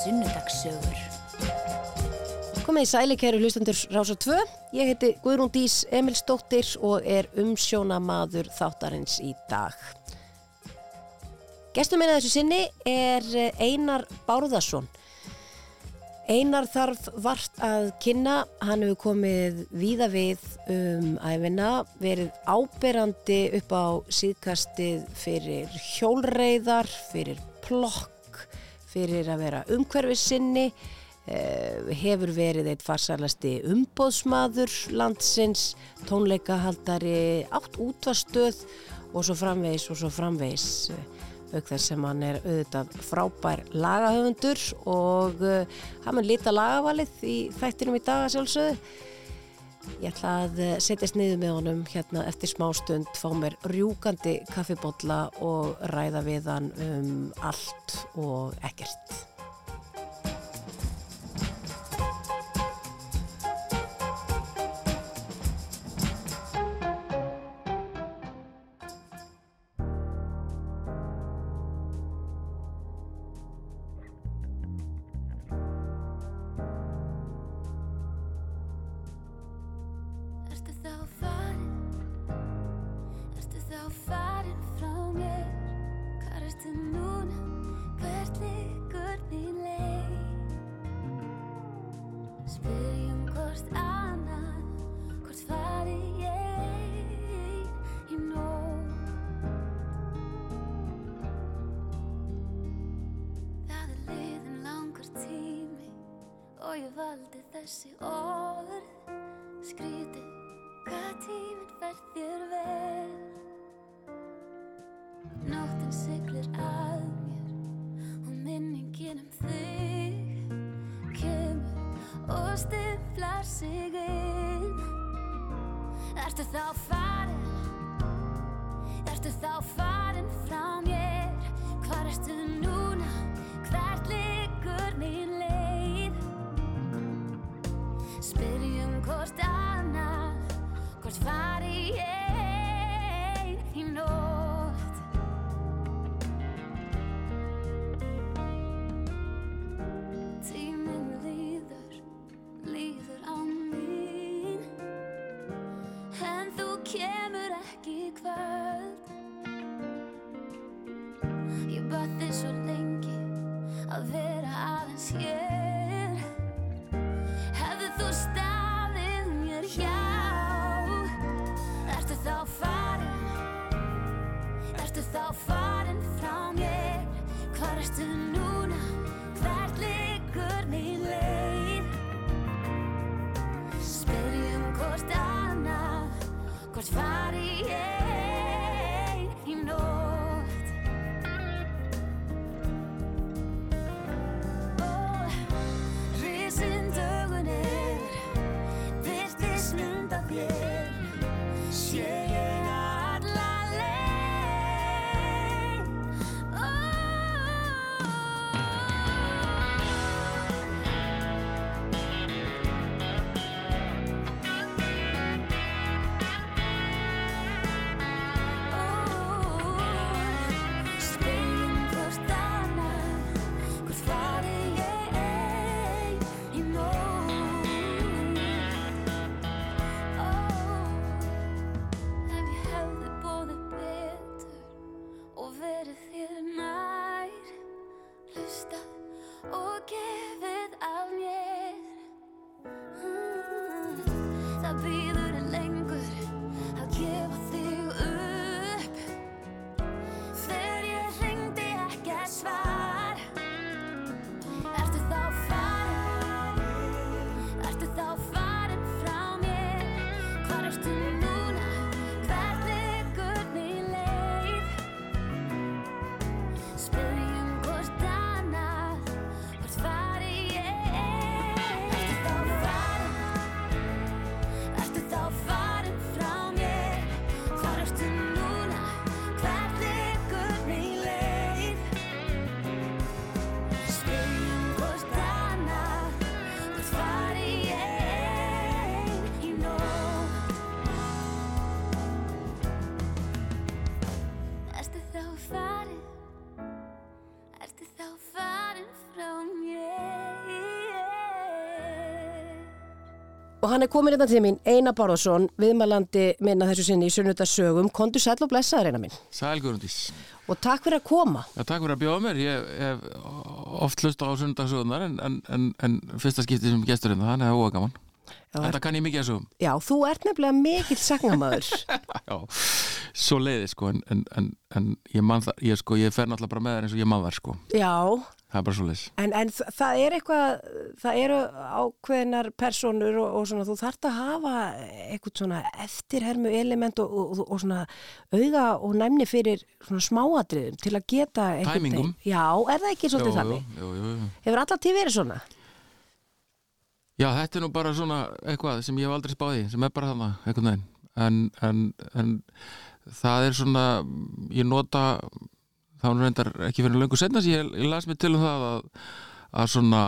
Sunnudagssögur. Komið í sæli kæru hlustendur Rása 2. Ég heiti Guðrún Dís Emilsdóttir og er umsjónamaður þáttarins í dag. Gestur minna þessu sinni er Einar Bárðarsson. Einar þarf vart að kynna, hann hefur komið víða við um æfina, verið áberandi upp á síðkastið fyrir hjólreiðar, fyrir plokk, fyrir að vera umhverfisinni, eh, hefur verið eitt farsalasti umbóðsmaður landsins, tónleikahaldari, átt útvastöð og svo framvegis og svo framvegis auk þess sem hann er auðvitað frábær lagahöfundur og uh, hann mun lita lagavalið í þættinum í daga sjálfsögðu. Ég ætla að setjast niður með honum hérna eftir smá stund, fá mér rjúkandi kaffibotla og ræða við hann um allt og ekkert. Stiflar sig inn Ertu þá farin? Ertu þá farin frá mér? Hvar ertu núna? Hvert liggur mín leið? Spyrjum hvort annað Hvort fari ég í nótt Og hann er komin hérna til mín, Einar Bárðarsson, viðmælandi minna þessu sinni í sunnudasögum. Kondu sæll og blessaður, Einar minn. Sæl Guðrundís. Og takk fyrir að koma. Já, takk fyrir að bjóða mér. Ég hef oft hlusta á sundagsögunar en, en, en, en fyrsta skipti sem gestur hérna, þannig að það er óa gaman. Já, Þetta kann ég mikið að sögum. Já, þú ert nefnilega mikill sagnamaður. Já, svo leiði sko, en, en, en, en ég það, ég sko, ég fer náttúrulega bara með þær eins og ég man þær sko. Já, Það er bara svo leiðis. en, en það er eitthvað, það eru ákveðnar personur og, og svona, þú þarft að hafa eitthvað svona eftirhermu element og, og, og svona auga og næmni fyrir svona smáatriðum til að geta Tæmingum. Já, er það ekki svolítið þannig? Hefur alltaf til verið svona? Já, þetta er nú bara svona eitthvað sem ég hef aldrei spáði, sem er bara þarna, einhvern veginn. En, en, en það er svona, ég nota, þá er reyndar ekki fyrir löngu setna ég, ég las mig til um það að, að svona,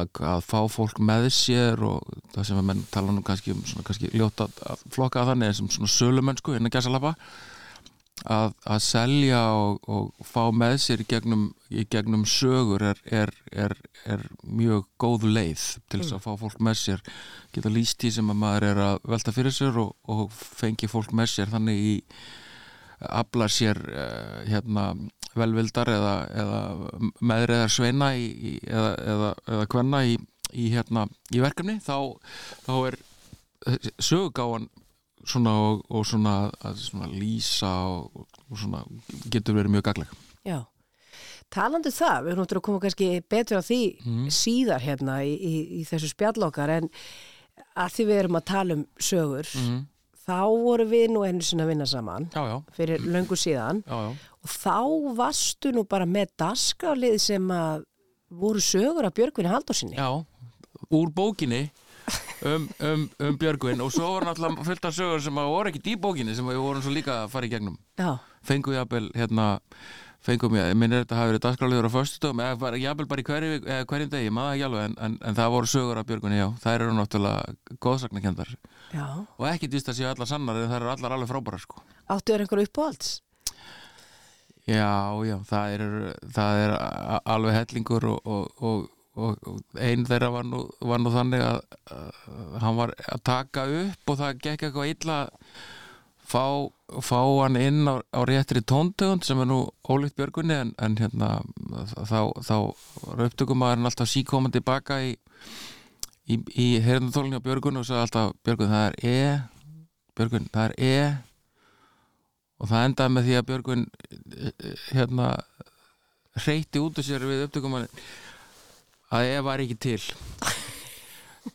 að, að fá fólk með sér og það sem að menn tala nú kannski um svona kannski ljóta að flokka að þannig sem svona sölumönnsku innan gæsalappa að, að selja og, og fá með sér í gegnum, í gegnum sögur er, er, er, er mjög góð leið til þess að fá fólk með sér geta líst í sem að maður er að velta fyrir sér og, og fengi fólk með sér þannig í afla sér uh, hérna velvildar eða, eða meðriðar sveina í, eða, eða, eða kvenna í, í, hérna, í verkefni þá, þá er sögugáan svona og, og svona svona lýsa og, og svona getur verið mjög gagleg Já. Talandi um það, við erum náttúrulega að koma kannski betur á því síðar hérna í, í, í þessu spjallokkar en að því við erum að tala um sögur mm. Þá voru við nú einu sinna að vinna saman Já, já, fyrir löngu síðan. Já, já. Og þá varstu nú bara með dasgrálið sem að voru sögur af Björgvinni Haldósinni. Já, úr bókinni um, um, um Björgvin. Og svo var náttúrulega fullt af sögur sem að voru ekki í bókinni sem við vorum svo líka að fara í gegnum. Já, fengu jafnvel hérna fengum ég, minn er þetta hafi verið dagskráliður á föstudum eða jafnvel bara í hverju, hverjum degi, maður ekki alveg en, en, en það voru sögur af Björgunni, já, þær eru náttúrulega góðsagnakendar og ekki dýst að séu allar sannar en þær eru allar alveg frábærar sko. Áttu er einhver uppáhalds? Já, já, það er, það er alveg hellingur og, og, og, og, einn þeirra var nú, var nú þannig að, að hann var að taka upp og það gekk eitthvað illa að fá, fá hann inn á, á réttri tóntegund sem er nú ólíkt björgunni en, en hérna þá, þá var upptökumæðurinn alltaf síkomandi baka í, í, í heyrðanþólinu á björgun og sagði alltaf björgun það er E björgun það er E. Og það endaði með því að Björgun hérna hreyti út úr sér við upptökumann að ég var ekki til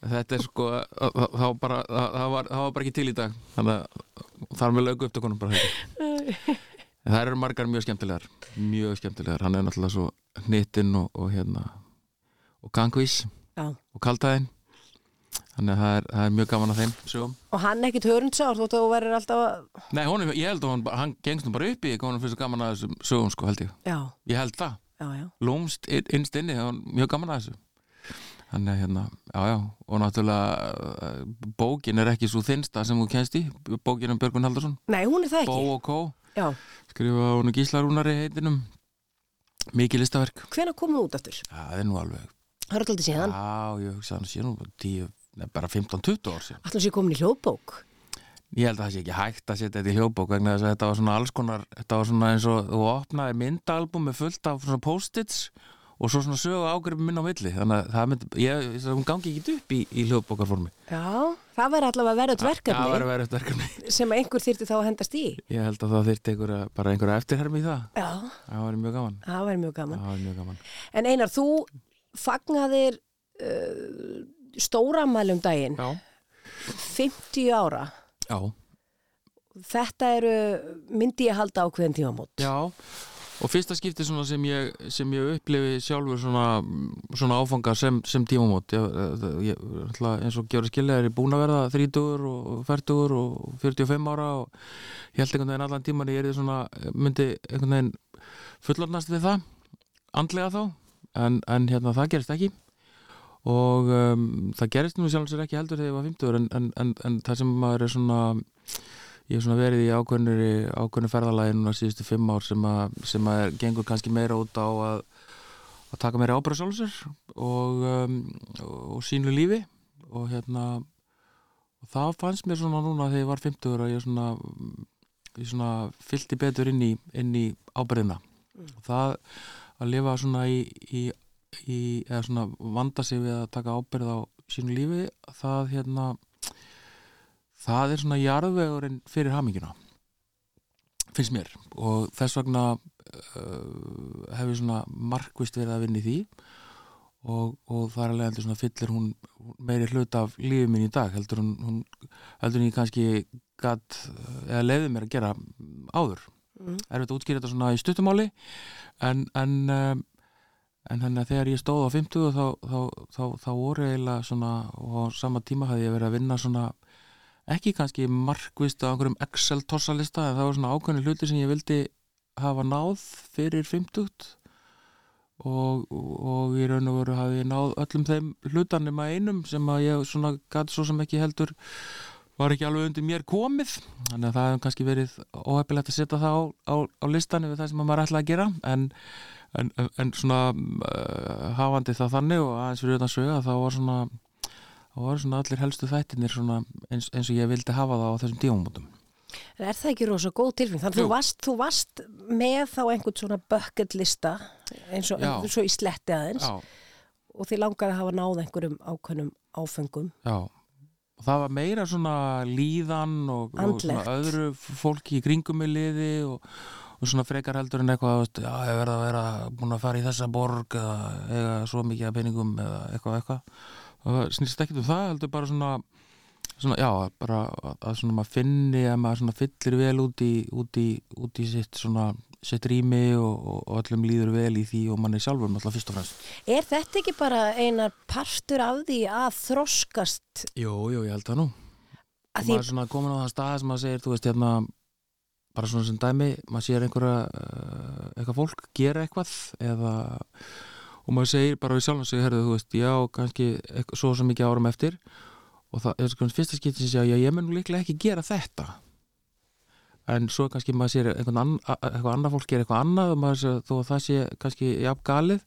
þetta er sko það það var bara, það það var, það var bara ekki til í dag. Þannig að þar með lögu upptökunum bara þetta það eru margar mjög skemmtilegar mjög skemmtilegar, hann er náttúrulega svo hnittinn og, og hérna og gangvís Já. og kaldæðin þannig að það er, það er mjög gaman að þeim sögum. Og hann ekkit hörundsár þú verður alltaf að... Nei, honum, ég held að hann, hann gengst nú bara upp í honum finnst gaman að þessum sögum sko held ég. Já, Ég held það, já, já. lúmst inn- innst inni það var mjög gaman að þessu Þannig að hérna, já já og náttúrulega uh, bókin er ekki svo þinnsta sem þú kennst í bókin um Björgun Haldarsson Nei, hún er það Bó ekki. og Kó, Já. skrifa hún Gíslarúnari heitinum mikið listaverk Hvenær komum við út aftur? Já, það er nú alveg Það er alltaf síðan. Já, ég hugsa hann bara 10, nei, bara 15-20 ár síðan Alltaf sé komin í hljóðbók. Ég held að það sé ekki hægt að setja þetta í hljóðbók vegna þess að þetta var svona alls konar þetta var svona eins og þú opnaði myndalbum með fullt af svona post-its og svo svona sögu ágrifin minn á milli. Þannig að það myndi, ég, hún gangi ekki upp í, í hljóðbókarformi. Já, það verður allavega verið verkefni verið verkefni. sem einhver þyrti þá að hendast í. Ég held að það þyrfti einhverja, bara einhverja eftirhermi í það. Já, Það var mjög gaman. Það verður mjög gaman. Það var mjög gaman. En Einar, þú fagnaðir uh, stóramælum daginn, Já, 50 ára. já, Þetta eru, myndi ég halda ákveðin tímamót. já Og fyrsta skipti sem ég, sem ég upplifi sjálfur svona, svona áfanga sem, sem tímamót. Ég, ég, eins og gjörðu skilja er búin að verða 30 og 40 og 45 ára og ég held einhvern veginn allan tíman ég er svona, myndi einhvern veginn fullornast við það andlega þá, en, en hérna það gerist ekki. Og um, það gerist nú sjálfsögur ekki heldur þegar ég var 50 en, en, en, en það sem maður er svona ég hef svona verið í ákveðnir ferðalagi núna síðustu fimm ár sem að, sem að er, gengur kannski meira út á að að taka meira ábyrða sjálfsir og, um, og sínu lífi. Og hérna og það fannst mér svona núna þegar ég var 50 að ég svona, ég svona fylgti betur inn í, í ábyrðina og það að lifa svona í, í, í eða svona vanda sig við að taka ábyrð á sínu lífi það hérna það er svona jarðvegurinn fyrir hamingina finnst mér. Og þess vegna uh, hef ég svona markvist verið að vinna í því. Og, og það er alveg heldur svona fyllir hún meiri hlut af lífið minn í dag heldur hún, hún heldur hún kannski gatt eða leiði mér að gera áður. Mm. er þetta útskýrið þetta svona í stuttumáli en en, um, en þannig að þegar ég stóð á 50 þá, þá, þá, þá voru eiginlega svona og á sama tíma hafði ég verið að vinna svona ekki kannski markvist á einhverjum Excel-tossalista en það var svona ákveðni hluti sem ég vildi hafa náð fyrir 50 og, og í raun og veru hafi ég náð öllum þeim hlutanum að einum sem að ég svona gæti svo sem ekki heldur var ekki alveg undir mér komið. Þannig að það hefði kannski verið óhefilegt að setja það á, á, á listan yfir það sem maður ætlaði að gera en, en, en svona uh, hafandi það þannig og aðeins fyrir utan sögja þá var svona þá var svona allir helstu þættinir eins, eins og ég vildi hafa það á þessum tífumótum er það ekki rosa góð tilfeng? Þannig að þú varst, þú varst með þá einhvern svona bucket lista eins og, eins og í sletti aðeins Já, og þið langar að hafa náð einhverjum ákveðnum áfengum. já. Og það var meira svona líðan og, og svona öðru fólki í kringum með liði og, og svona frekar heldur en eitthvað já, ég verða að vera búin að fara í þessa borg eða eiga svo mikið af peningum eða eitthvað eitthvað og það snýst ekki um það heldur bara svona, svona já, bara að, svona maður finni að maður svona fyllir vel út í, út í, út í sitt svona sitt rými og, og, öllum líður vel í því og mann er sjálfur náttúrulega fyrst og fremst. Er þetta ekki bara einar partur af því að þroskast? Jú, jú, ég held það nú. Að maður er svona komin á það stað sem maður segir, þú veist, hérna bara svona sem dæmi, maður sér einhverja uh, eitthvað fólk gera eitthvað eða og maður segir bara við sjálfum sig, herðu, þú veist, já, kannski svo sem mikið árum eftir. Og það er svona fyrsta skipti sem segja, já, ég mun líklega ekki gera þetta. En svo kannski maður sér eitthvað, ann, eitthvað annað fólk gera eitthvað annað og maður sér, þó að það sé kannski jafn galið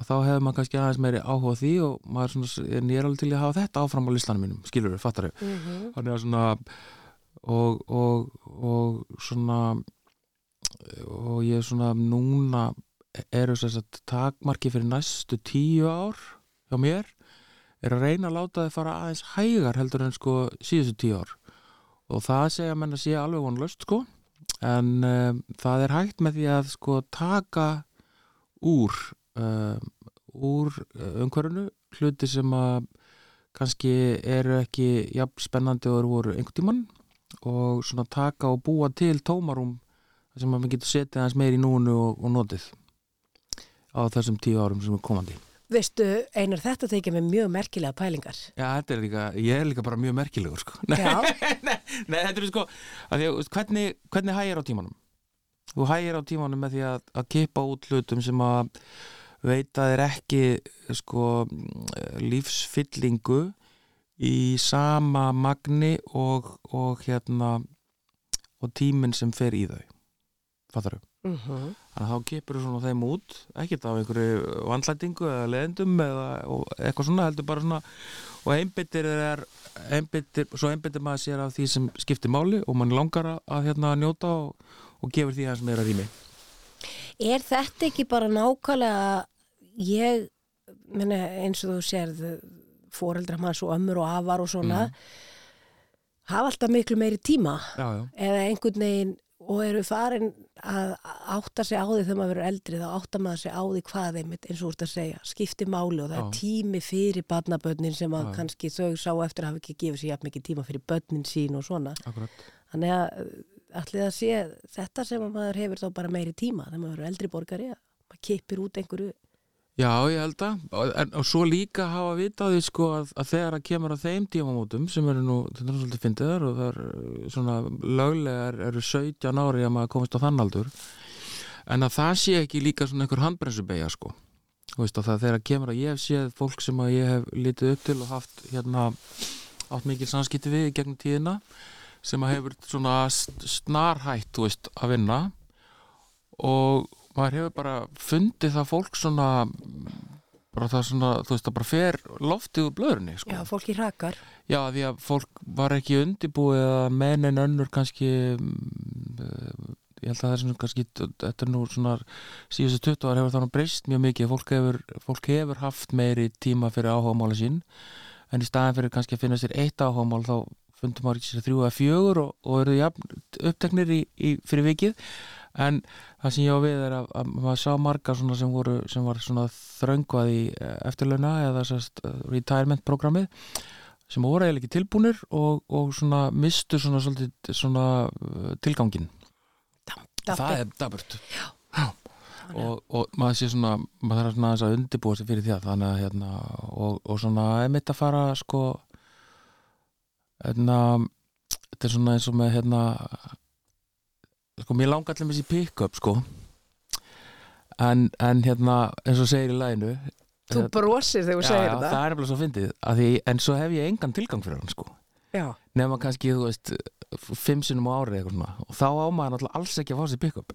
að þá hefur maður kannski aðeins meiri áhuga því og maður svona, er alveg til að hafa þetta áfram á listanum mínum, skilur við, fattar við Mhm. þannig að svona og, og, og svona og ég er svona núna eru að takmarki fyrir næstu tíu ár hjá mér er að reyna að láta þið fara aðeins hægar heldur en sko síðustu tíu ár. Og það segja menn að sé alveg vonlöst sko. En um, það er hægt með því að sko taka úr um, úr umhverfinu hluti sem að kannski eru ekki jafn spennandi og eru voru einhvern tímann og svona taka og búa til tómarum sem maður getur setið aðeins meir í núinu og, og notið á þessum tíu árum sem er komandi veistu, einar þetta þykja með mjög merkilega pælingar. Já, þetta er líka, ég er líka bara mjög merkilegur sko. Nei, Já, nei, nei, þetta er sko veist, hvernig, hvernig hægir á tímanum? Þú hægir á tímanum með því að, að kippa út hlutum sem að veita þér ekki sko lífsfyllingu í sama magni og, og hérna og tíminn sem fer í þau fattar þau? mm Þannig að þá kipur þú svona þeim út ekkert af einhverju vandlætingu eða leðendum eða eitthvað svona heldur bara svona og einbyttir er einbyttir, svo einbyttir maður sér af því sem skiptir máli og mann langar að, hérna njóta og, og gefur því hans meira rými. Er þetta ekki bara nákvæmlega ég, meni, eins og þú sérð fóreldra manns og ömmur og afar og svona hafa alltaf miklu meiri tíma Já, já, eða einhvern veginn og eru farin að átta sig á því þegar maður verður eldri þá átta maður sig á því hvað þeim eins og þú ert að segja, skipti máli og það er Já. tími fyrir barnabönnin sem að Já. kannski þau sá eftir að hafa ekki gefið sér jafn mikið tíma fyrir bönnin sín og svona akkurat þannig að allir að sé þetta sem að maður hefur þá bara meiri tíma þegar maður verður eldri borgari að maður kippir út einhverju Já, ég held að. En, og svo líka hafa vitað því sko að, að þegar að kemur að þeim tímamótum sem eru nú, þetta er svolítið fyndið þar og það er uh, svona löglegar eru 17 ári að maður komist á þann aldur. En að það sé ekki líka svona einhver handbremsubeyja sko. Þú veist að það þegar að kemur að ég hef séð fólk sem að ég hef litið upp til og haft hérna átt mikil samskipti við gegnum tíðina sem að hefur svona snarhætt þú veist að vinna. Og maður hefur bara fundið það fólk svona bara það svona, þú veist, það bara fer loftið úr blöðurni, sko. Já, fólki hrakar. Já, því að fólk var ekki undibúið að menn en önnur kannski mm, eh, ég held að það er svona kannski þetta er nú svona síðustu 20 ára hefur þannig breyst mjög mikið fólk hefur, fólk hefur haft meiri tíma fyrir áhugamála sín en í staðin fyrir kannski að finna sér eitt áhugamál þá fundum maður ekki sér þrjú eða fjögur og, og eru jafn, uppteknir í, í, fyrir vikið en það sem ég á við er að, að maður sá svona sem voru sem var svona þröngvað í eh, eftirlauna eða sérst eh, retirement programmið sem voru eiginlega ekki tilbúnir og, og svona mistu svona, svolítið, svona uh, tilgangin það er daburt og, og maður sé svona maður þarf svona að undirbúa sig fyrir því að þannig að hérna og, og svona emitt að fara sko hérna þetta er svona eins og með hérna sko mér langar allir með þessi pick-up sko. En, en hérna eins og segir í læginu Þú brosir þegar þú segir já, þetta. það er nefnilega svo fyndið því, en svo hef ég engan tilgang fyrir hann sko. Nema kannski, þú veist fimm sinnum á árið eitthvað svona. Og þá á maður náttúrulega alls ekki að fá sér pick-up.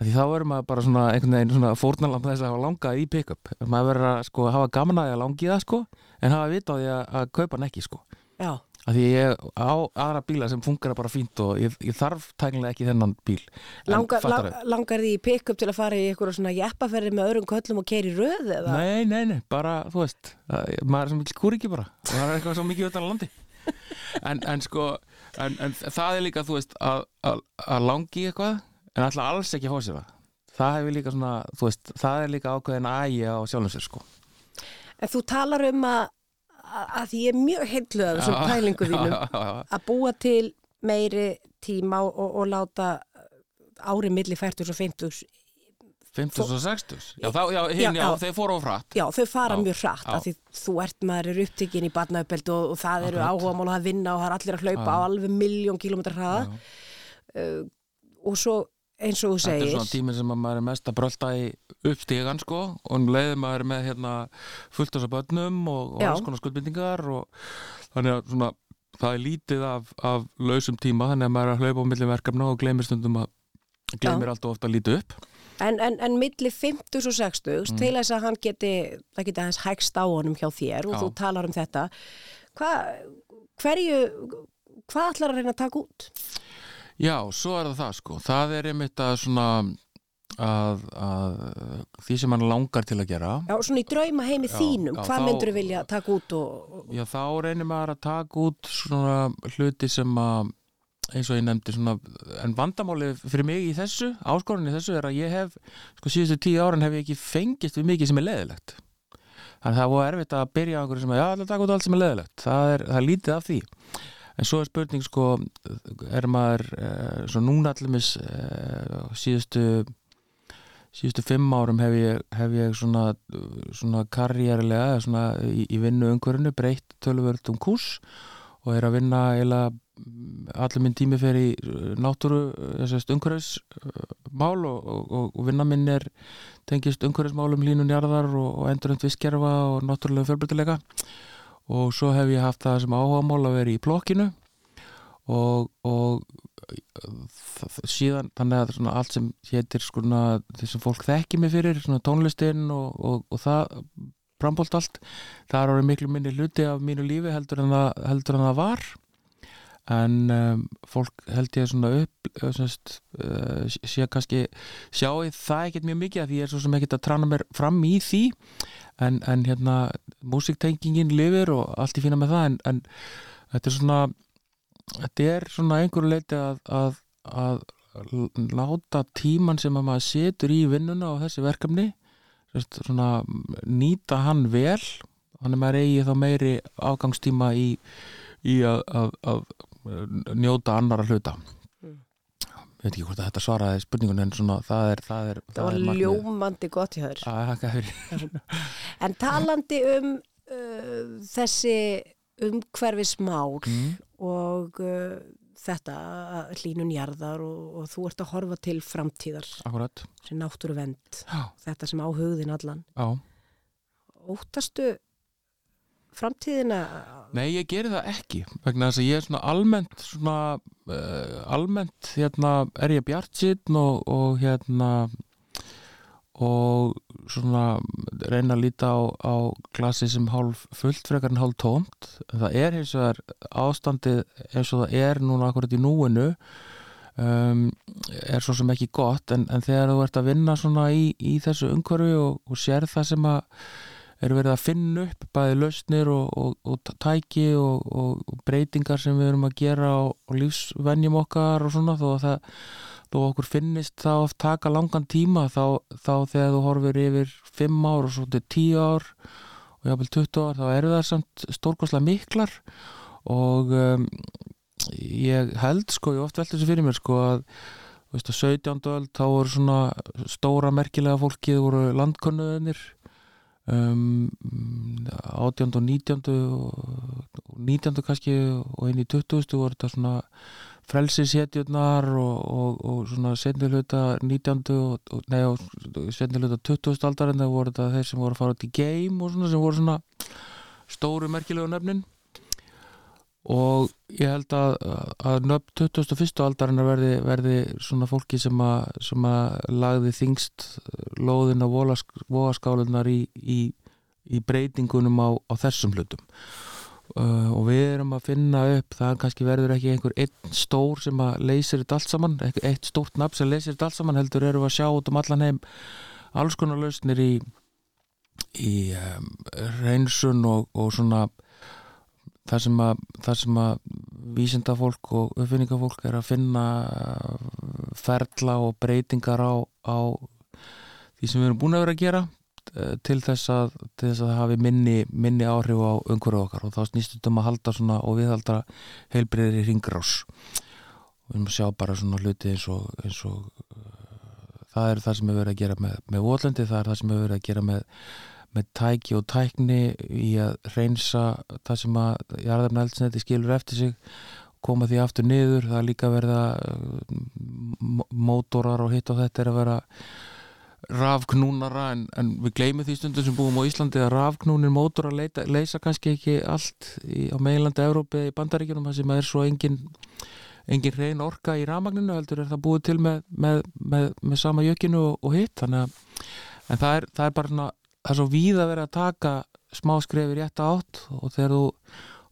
Því þá verður maður bara svona einhvern veginn svona fórnalamb þess að hafa langað í pick-up. Maður verður að sko hafa gaman að því að langi það sko en hafa vita á því að, að kaupa hann ekki sko. Já, af því ég á aðra bíla sem funkar bara fínt og ég, ég þarf tæknilega ekki þennan bíl. Fattarðu? lang, langar því pick-up til að fara í eitthvað svona jeppaferði með öðrum köllum og keiri röð eða? Nei, nei, nei, bara, þú veist að- maður er sem vil kúri ekki bara. Og það er eitthvað svo mikið utan á landi. En, en sko, en, en það er líka þú veist, að, að, að langi eitthvað en alltaf alls ekki að sér það. Það hefur líka svona, þú veist það er líka ákveðin ægi á sjálfum sér sko. En þú talar um að, að, að því ég er mjög heilluð af þessum pælingu þínum. að búa til meiri tíma og, og, og láta árið milli 40 og 50 50 og 60 já, þá, já, hinn, já, þeir fóru á frætt Já, þau fara mjög já. af því þú ert maður er upptekinn í barnaupeld og, og það eru áhuga mál að vinna og það er allir að hlaupa á alveg miljón kilómetra hraða. Uh, og svo eins og þú Þetta er segir svona tíminn sem að maður er mest að brölda í uppstígan sko og leiði maður með hérna fullt á bönnum og, og alls konar skuldbindingar og þannig að svona það er lítið af, af lausum tíma þannig að maður er að hlaupa á milli verkefna og gleymir stundum að gleymir alltaf ofta að líta upp En, en, en milli 50 og 60 Mm. til þess að hann geti, það geti aðeins hægst á honum hjá þér og Já. þú talar um þetta Hva, hverju hvað ætlar að reyna að taka út? Já, svo er það það sko. Það er einmitt að svona að, að því sem hann langar til að gera. Já, svona í drauma heimi Já, þínum, já, hvað myndur vilja taka út og, Já, þá reynir maður að taka út svona hluti sem að eins og ég nefndi svona en vandamáli fyrir mig í þessu áskorinni í þessu er að ég hef sko síðustu tíu árin hef ég ekki fengist við mikið sem er leðilegt þannig að það var erfitt að byrja á einhverju sem að já, það taka út allt sem er leðilegt það er, það er lítið af því en svo er spurning sko er maður eh, svo núna allumis eh, síðustu síðustu fimm árum hef ég, hef ég svona, svona karriérilega svona í, í vinnu umhverfinu breytt tölvöld um kús og er að vinna eiginlega allir minn tími fer í uh, náttúru umhverfismál og, og, og, vinna minn er tengist umhverfismálum línunjarðar og, og endurönd visskerfa og náttúrulega fjölbreytilega og svo hef ég haft það sem áhugamál að vera í plokkinu. Og, og síðan þannig að svona allt sem hétir svona þessum fólk þekki mig fyrir tónlistinn og, og, og það frambolt allt, það er orðið miklu minni hluti af mínu lífi heldur en það, heldur en það var en um, fólk held ég svona upp uh, semst, uh, sé kannski sjá það ekkert mjög mikið því ég er svo sem ekkert að trana mér fram í því. En, en hérna músiktengingin lifir og allt í fína með það en, en þetta er svona þetta er svona einhverju leiti að, að, að láta tíman sem að maður setur í vinnuna og þessi verkefni sérst, svona, nýta hann vel. Þannig að maður eigi þá meiri afgangstíma í, í að, að, að njóta annara hluta Mm. veit ekki hvort að þetta svaraði spurningun en svona það er það, er, það var er markmiðið. ljómandi gott þakka fyrir En talandi um uh, þessi umhverfismál mm. og uh, þetta að hlínun jarðar og, og þú ert að horfa til framtíðar akkurat sem náttúruvend, já, þetta sem á hugðin allan. já. Óttastu framtíðina? Nei, ég geri það ekki vegna þess að ég er svona almennt svona uh, almennt hérna er ég bjart og, og hérna og svona reyna að líta á, á glasi sem hálf fullt frekar en hálf tómt það er hins vegar ástandið eins og það er núna akkurat í núinu um, er svo sem ekki gott en, en þegar þú ert að vinna svona í, í þessu umhverfi og, og sér það sem að er verið að finna upp bæði lausnir og, og, og tæki og, og breytingar sem við erum að gera á lífsvenjum okkar og svona þó að það þó okkur finnist þá að taka langan tíma þá, þá þegar þú horfir yfir 5 ár og svo til 10 ár og jáfnvel 20 ár þá eru það samt stórkoslega miklar og um, ég held sko, ég oft veldi þessu fyrir mér sko að þú veist að 17. öld þá voru svona stóra merkilega fólkið voru landkönnuðinir um, 18. og 19. og 19. kannski og inn í 20. voru þetta svona frelsisetjurnar og, og, og svona setniluta 19. og, nei og setniluta 20. aldar en það voru þetta þeir sem voru að fara út í game og svona sem voru svona stóru merkilegu nöfnin og ég held að, að nöfn 21. aldarinnar verði, verði svona fólki sem að, sem að lagði þingst lóðin á vogaskálunar í, í, í breytingunum á, á þessum hlutum uh, og við erum að finna upp það kannski verður ekki einhver einn stór sem að leysir þetta allt saman eitt stórt nafn sem leysir þetta allt saman heldur við að sjá út um allan heim alls konar lausnir í í um, reynsun og, og svona það sem að, að vísindafólk og uppfinningafólk er að finna ferla og breytingar á, á því sem við erum búin að vera að gera til þess að, til þess að hafi minni, minni áhrif á umhverju okkar. Og þá snýst þetta um að halda svona og viðhalda heilbreyðir í ringrás og við erum að sjá bara svona hluti eins og, eins og uh, það er það sem við verðum að gera með, með Votlendi, það er það sem við verðum að gera með með tæki og tækni í að reynsa það sem að jarðarna eldsneti skilur eftir sig koma því aftur niður, það er líka verða mótorar og hitt og þetta er að vera rafknúnara en, en við gleymum því stundum sem búum á Íslandi að rafknúnir mótor að leita, leysa kannski ekki allt í, á meilandi Európi í bandaríkjunum það sem er svo engin engin reyn orka í rafmagninu heldur er það búið til með, með, með, með sama jökinu og, og hitt þannig að en það er, það er bara það er svo víð að vera að taka smá skrefi rétt átt og þegar þú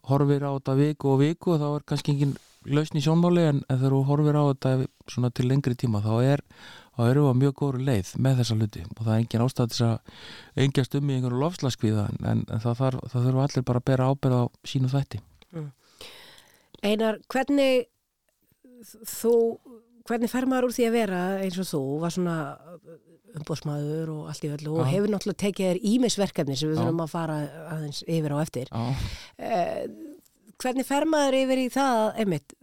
horfir á þetta viku og viku þá er kannski engin lausn í sjónmáli en, þegar þú horfir á þetta til lengri tíma þá er þá erum við á mjög góru leið með þessa hluti og það er engin ástæð til að engjast um í einhverju lofslaskviða en, en það, þarf, það þurfa allir bara að bera ábyrð á sínu þætti mm. Einar, hvernig þú, hvernig fer maður úr því að vera eins og þú var svona umbóðsmaður og allt í öllu og hefur náttúrulega tekið þér ímisverkefni sem við þurfum að fara aðeins yfir á eftir. Eh, hvernig fer maður yfir í það einmitt,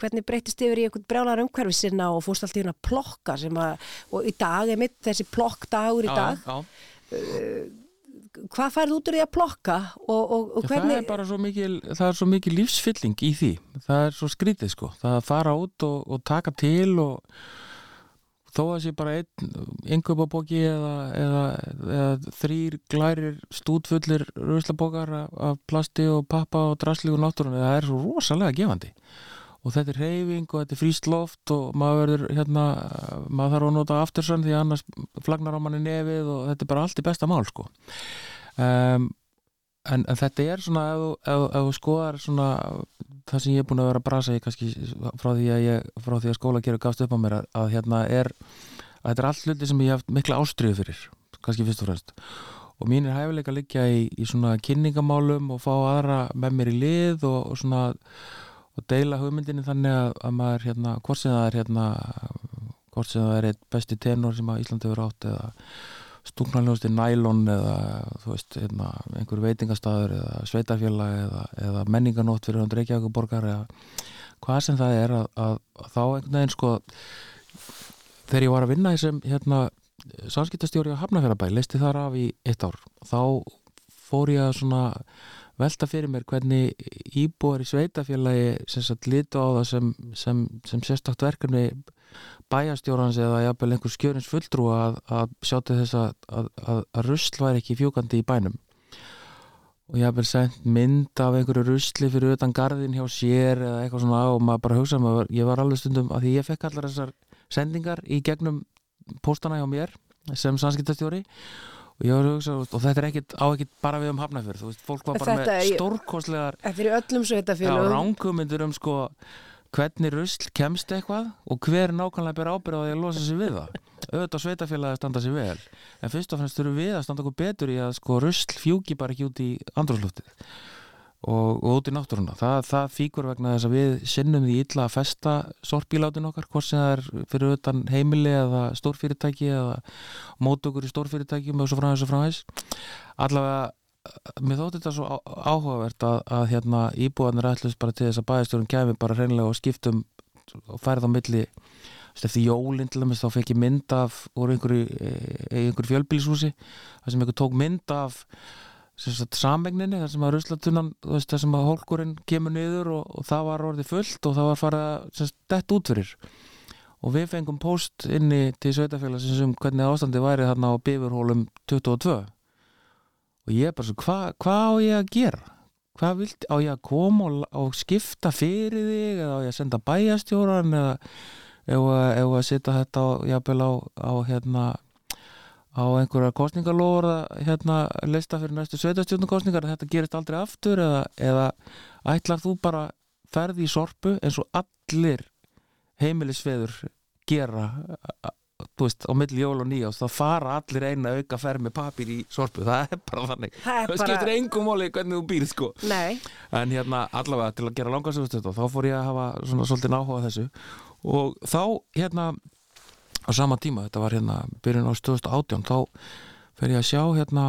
hvernig breytist yfir í einhvern brjálar umhverfi sinna og fórst allt í hérna plokka sem að, og í dag einmitt þessi plokkdagur í dag? já, já. Uh, hvað færð út úr því að plokka og, og, og hvernig það er bara svo mikil, er svo mikil lífsfylling í því, það er svo skrítið sko, það að fara út og, og taka til og þó að sé bara einn yngöpabóki eða, eða, eða þrýr glærir stútfullir rauðslabókar af plasti og pappa og drasli og náttúrunni, það er svo rosalega gefandi og þetta er reyfing og þetta er fríst loft og maður verður hérna, maður þarf að nota aftursann því annars flagnar á manni nefið og þetta er bara allt í besta mál sko. Um, en, en þetta er svona ef, ef, ef skoðar svona það sem ég er búin að vera að brasa í kannski frá því að, ég, frá því að skóla gerur gafst upp á mér að, að hérna er að þetta er allt hluti sem ég hef mikla ástriðu fyrir kannski fyrst og fremst. Og mín er hæfileika að liggja í, í svona kynningamálum og fá aðra með mér í lið og, og svona og deila hugmyndinni þannig að, að maður hérna, hvort sem það er hérna hvort sem það er eitt besti tenor sem að Íslandi verið átt eða stúknarljóðst í nælon eða þú veist, hérna, einhver veitingastæður eða sveitarfélag eða, eða menninganótt fyrir hann Reykjavíkuborgar eða hvað sem það er að, að, að þá einhvern veginn sko þegar ég var að vinna í sem hérna samskiptastjóri á Hafnafjörðabæ, leisti þar af í eitt ár. Þá fór ég að svona velta fyrir mér hvernig íbúar í sveitafélagi sagt litu á það sem, sem, sem sérstakt verkefni bæjastjórans eða jafnvel einhver skjörins fulltrú að, að sjá til þess að, að, að rusl væri ekki fjúkandi í bænum. Og ég haf vel sendt mynd af einhverju rusli fyrir utan gardin hjá sér eða eitthvað svona og maður bara hugsa ég var alveg stundum að því ég fekk allar þessar sendingar í gegnum postana hjá mér sem sanskiptastjóri og ég var að hugsa, og þetta er ekkit á ekkit bara við um hafnafjörð, þú veist, fólk var bara Þetta með stórkostlegar Þetta er í öllum já, sveitafélugum ránkumindur um sko hvernig rusl kemst eitthvað og hver nákvæmlega ber ábyrð á því að losa sig við það. Auðvitað sveitafélagi að standa sig vel en fyrst og fremst þurfum við að standa okkur betur í að sko rusl fjúki bara ekki út í andrúsluftið og, og út í náttúruna. Það, það fíkur vegna þess að við sinnum því illa að festa sorpílátin okkar hvort sem það er fyrir utan heimili eða stórfyrirtæki eða mótökur í stórfyrirtækjum og svo framhæs og framhæs allavega mér þótti þetta svo áhugavert að, að hérna íbúðanir ætlust bara til þess að bæðistjórun kæmi bara hreinlega og skiptum og færið á milli eftir jólinn til dæmis þá fekk ég mynd af úr einhverju, e, einhverju fjölbýlishúsi þar sem einhver tók mynd af samegninni þar sem að ruslatunnan þar sem að hólkurinn kemur niður og, og það var orðið fullt og það var farið að sem sagt, dett út fyrir og við fengum post inni til sveitafélagsins um hvernig ástandi væri þarna á bifurhólum 22 og ég bara svo, hvað hva á ég að gera? Hvað vilt, á ég að koma og, og skipta fyrir þig eða á ég að senda bæjastjóran eða ef að- setja þetta á, jafnvel á, á hérna á einhverja kostningalóra hérna leista fyrir næstu sveitastjórnukostningar að þetta gerist aldrei aftur eða, eða ætlar þú bara ferði í sorpu eins og allir heimilisveður gera þú veist, á milli jól og nýjást þá fara allir eina auka ferð með papír í sorpu, það er bara þannig. Það það bara- skiptir engum máli hvernig þú býrð sko. Nei, en hérna allavega til að gera langarsöfust þá fór ég að hafa svona svolítið náhuga þessu. Og þá hérna á sama tíma, þetta var hérna byrjun á 2018, þá fer ég að sjá hérna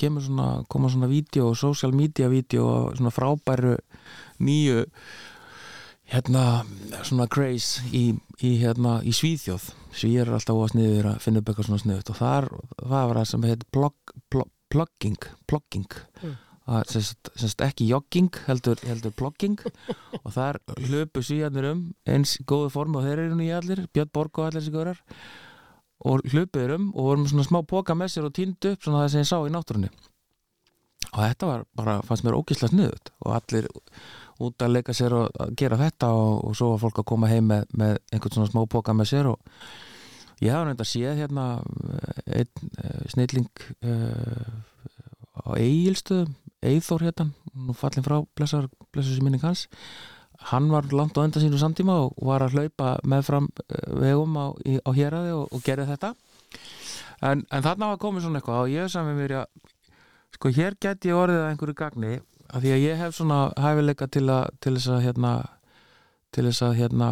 kemur svona, koma svona vídeo, social media vídeo, svona frábæru nýju hérna svona craze í, í hérna í Svíþjóð Svíðir er alltaf óa sniður að finna upp eitthvað svona sniðut og þar, það var það sem heit plug, plug, plugging plugging Mm. Það er sem sagt- sem sagt ekki jogging heldur, heldur plugging og þar hlöpu svíjarnir um eins góðu form og þeir eru nú í allir Björn Borg og allir þessi góðar og hlöpuður um og vorum svona smá póka með sér og týndu upp svona það sem ég sá í náttúrunni. Og þetta var bara, fannst mér ógislega sniðut og allir út að leika sér og gera þetta og, og svo var fólk að koma heim með, með einhvern svona smá póka með sér og ég hafa að séð hérna eh, einn uh, snilling uh, á Egilstöðum Eithor hérna, nú fallin frá blessar, blessar sem minning hans. Hann var langt á enda sínu samtíma og var að hlaupa meðfram uh, vegum á, á héraði og, og gerði þetta. En, en þarna var komið svona eitthvað og ég sami mér að sko hér get ég orðið að einhverju gagni af því að ég hef svona hæfileika til, að, til þess að hérna til þess að hérna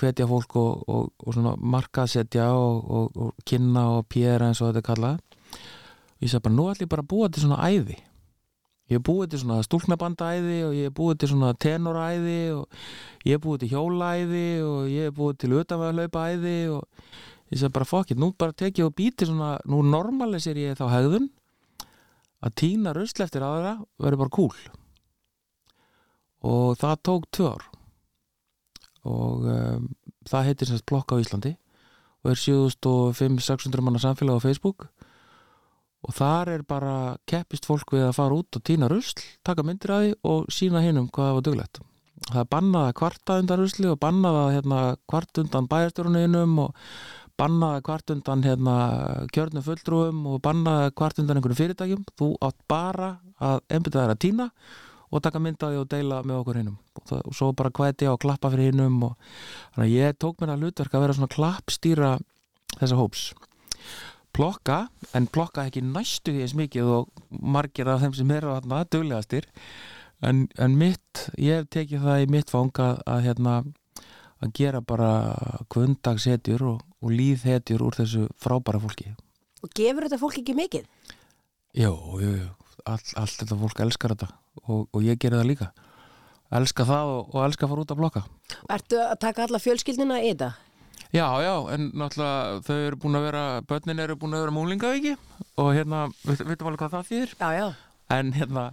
hvetja fólk og, og, og svona markaðsetja og, og, og kynna og pjera eins og þetta er kallað. Ég sagði bara, nú ætlum ég bara að búa til svona æði ég hef búið til svona stúlknabandæði og ég hef búið til svona tenoræði og ég hef búið til hjólæði og ég hef búið til utanvæðalaupaæði og ég sagði bara fokkitt, nú bara tek ég og býti svona, nú normalisir ég þá hegðun að tína rusl eftir aðra verður bara cool. Og það tók tvö ár. Og um, það heitir semst blokk á Íslandi og er 7500-600 manna samfélag á Facebook og þar er bara keppist fólk við að fara út og týna rusl taka myndir að því og sína hinnum hvað það var duglegt. Það er bannað að kvarta undan rusli og bannað að hérna, kvart undan bæjarstjóruninnum og bannað að kvart undan hérna, kjörnum fulltrúum og bannað að kvart undan einhverjum fyrirtækjum. Þú átt bara að einbytta þær að týna og taka myndaði og deila með okkur hinnum og, og svo bara kvæti og klappa fyrir hinnum og þannig að ég tók mér að hlutverk að vera svona klappstýra þessa hóps plokka, en plokka ekki næstu því eins mikið og margir af þeim sem eru þarna duglegastir en, en mitt, ég hef tekið það í mitt fang að, hérna að gera bara kvöndagshetjur og, og líðhetjur úr þessu frábæra fólki og gefur þetta fólk ekki mikið? Jú, jú, jú, all, allt þetta fólk elskar þetta og, og ég geri það líka elska það og, og elska að fara út að blokka Ertu að taka alla fjölskyldina í þetta? Já, já, en náttúrulega þau eru búin að vera, börnin eru búin að vera múlingavíki og hérna, við veitum alveg hvað það þýðir Já, já. en hérna,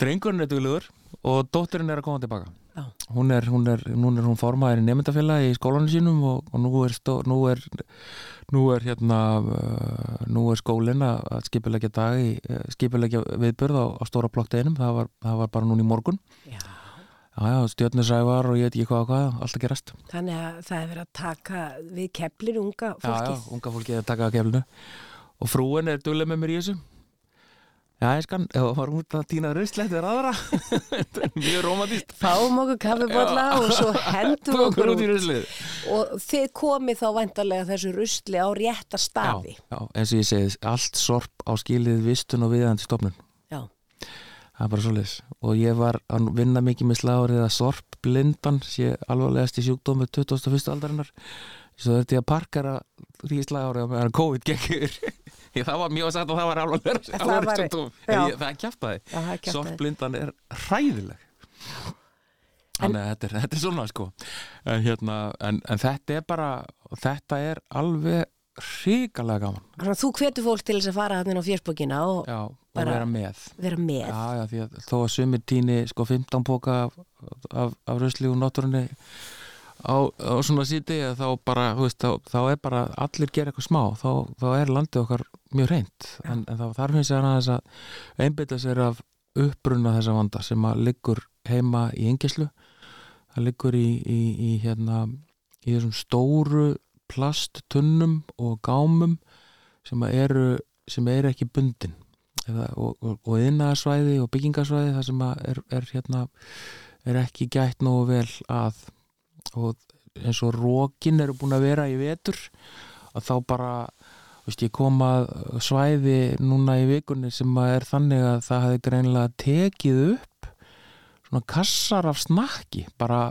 drengurinn er duglegur og dótturinn er að koma tilbaka Já. hún er, hún er, hún er hún formaður í nefndafélagi í skólanum sínum og, og nú er, stó, nú er nú er hérna uh, nú er skólinn að að skipulegja dag í, uh, skipulegja viðbörð á, á stóra blokkdeginum það var, það var bara núna í morgun Já. Já, já, stjörnusævar og ég veit ekki hvað og hvað, allt að gerast Þannig að það er verið að taka við keplir unga já, já, fólkið. unga fólki að taka að keflinu og frúin er duglega með mér í þessu já, ég skan, ef það var út að týna ruslætt við aðra þetta er mjög romantist Fáum okkur kaffibotla og svo hendum okkur út í út. ruslið Og þið komið þá vantarlega þessu rusli á rétta staði. já, já, eins og ég segi, allt sorp á skilið vistun og viðandi stofnun Já. Það er bara svoleiðis. Og ég var að vinna mikið með slagurinn að sorp blindan sé alvarlegast í sjúkdómi 21. aldarinnar. Svo þetta ég að parkara því slagurinn að meðan COVID gekk yfir. Ég, það var mjög sagt að það var alvarlegast Það. En ég- það kjaftaði. Já, það er hræðileg. Þannig að þetta er, þetta er svona sko. En, hérna, en, en þetta er bara þetta er alveg hrikalega gaman. Þannig að þú hvetur fólk til þess að fara hann inn á fjörsbókina og já, og vera með. vera með. Já, já, að þó að sumir tíni sko 15 póka af, af, af rusli og náttúrunni á, á svona síti þá bara, veist, þá, þá er bara allir gera eitthvað smá, þá, þá er landið okkar mjög reynd, en, en þá þarf hins vegar aðeins að einbytta sér af uppbrunna þessa vanda sem að liggur heima í engislu það liggur í, í, í hérna í þessum stóru plasttunnum og gámum sem eru sem eru ekki bundin. Eða, og, og, og innaðarsvæði og byggingarsvæði það sem er, er hérna er ekki gætt nógu vel að. Og eins og rókin eru búin að vera í vetur að þá bara veist, ég kom að svæði núna í vikunni sem er þannig að það hefði greinlega tekið upp svona kassar af snakki bara,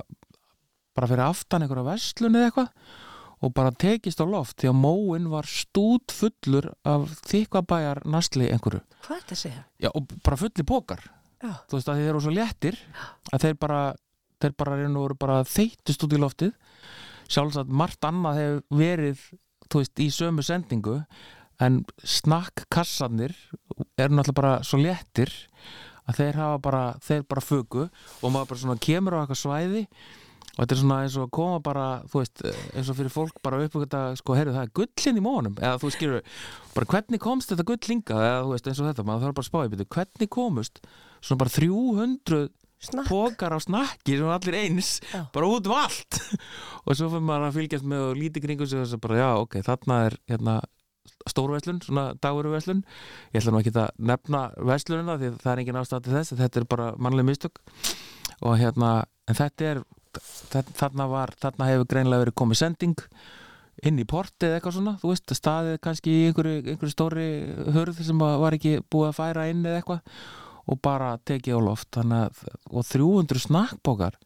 bara fyrir aftan einhverja verslun eða eitthvað og bara tekist á loft því að móin var stút fullur af þykvabæjar nastli einhverju Hvað er þetta að segja? Já, og bara fulli pókar Já. þú veist að þeir eru svo léttir að þeir bara, þeir bara bara þeytist út í loftið sjálfsagt margt annað hefur verið þú veist, í sömu sendingu en snakkkassanir eru náttúrulega bara svo léttir að þeir hafa bara, þeir bara fugu og maður bara svona kemur á eitthvað svæði og þetta er svona eins og að koma bara þú veist, eins og fyrir fólk bara upp þetta, sko, heyrðu, það er gullin í mónum. Eða þú skilur, bara hvernig komst þetta gull hingað? Eða þú veist, eins og þetta, maður þarf bara að spá í byrju hvernig komust svona bara 300 Snakk. pókar á snakki sem allir eins, Já. bara út um allt? Og svo fyrir maður að fylgjast með og lítið kringum sig og þess að bara, já, ok, þarna er hérna stórveslun, svona dagveruveslun ég ætla nú ekki að nefna veslunina því það er engin ástæð til þess þetta er bara mannleg mistök. Og hérna, en þetta er þarna var, þarna hefur greinlega verið komið sending inn í porti eða eitthvað svona, þú veist, staðið kannski í einhverju, einhverju stóri hörð sem var ekki búið að færa inn eða eitthvað og bara tekið á loft. Að, og 300 snakkbókar.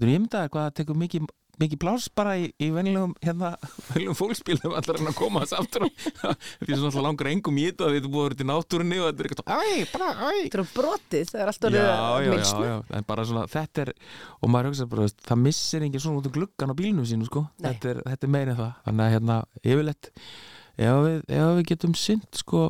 Þú ímyndaðir hvað það tekur mikið mikið pláss bara í, í venjulegum hérna, venjulegum fólksbílum allar en að koma þess aftur á. Því sem alltaf langar engum í þetta því þetta er búið að vera til náttúrunni og þetta er eitthvað, æ, bara, æ. Þetta er á brotið, það er alltaf já, já, já, milsnu. já, en bara svona þetta er, og maður hugsa bara, veist, það missir engin svona út um gluggan á bílnum sínu sko. Þetta er, þetta er meira en það. Þannig að hérna, yfirleitt ef við, ef við getum synd sko,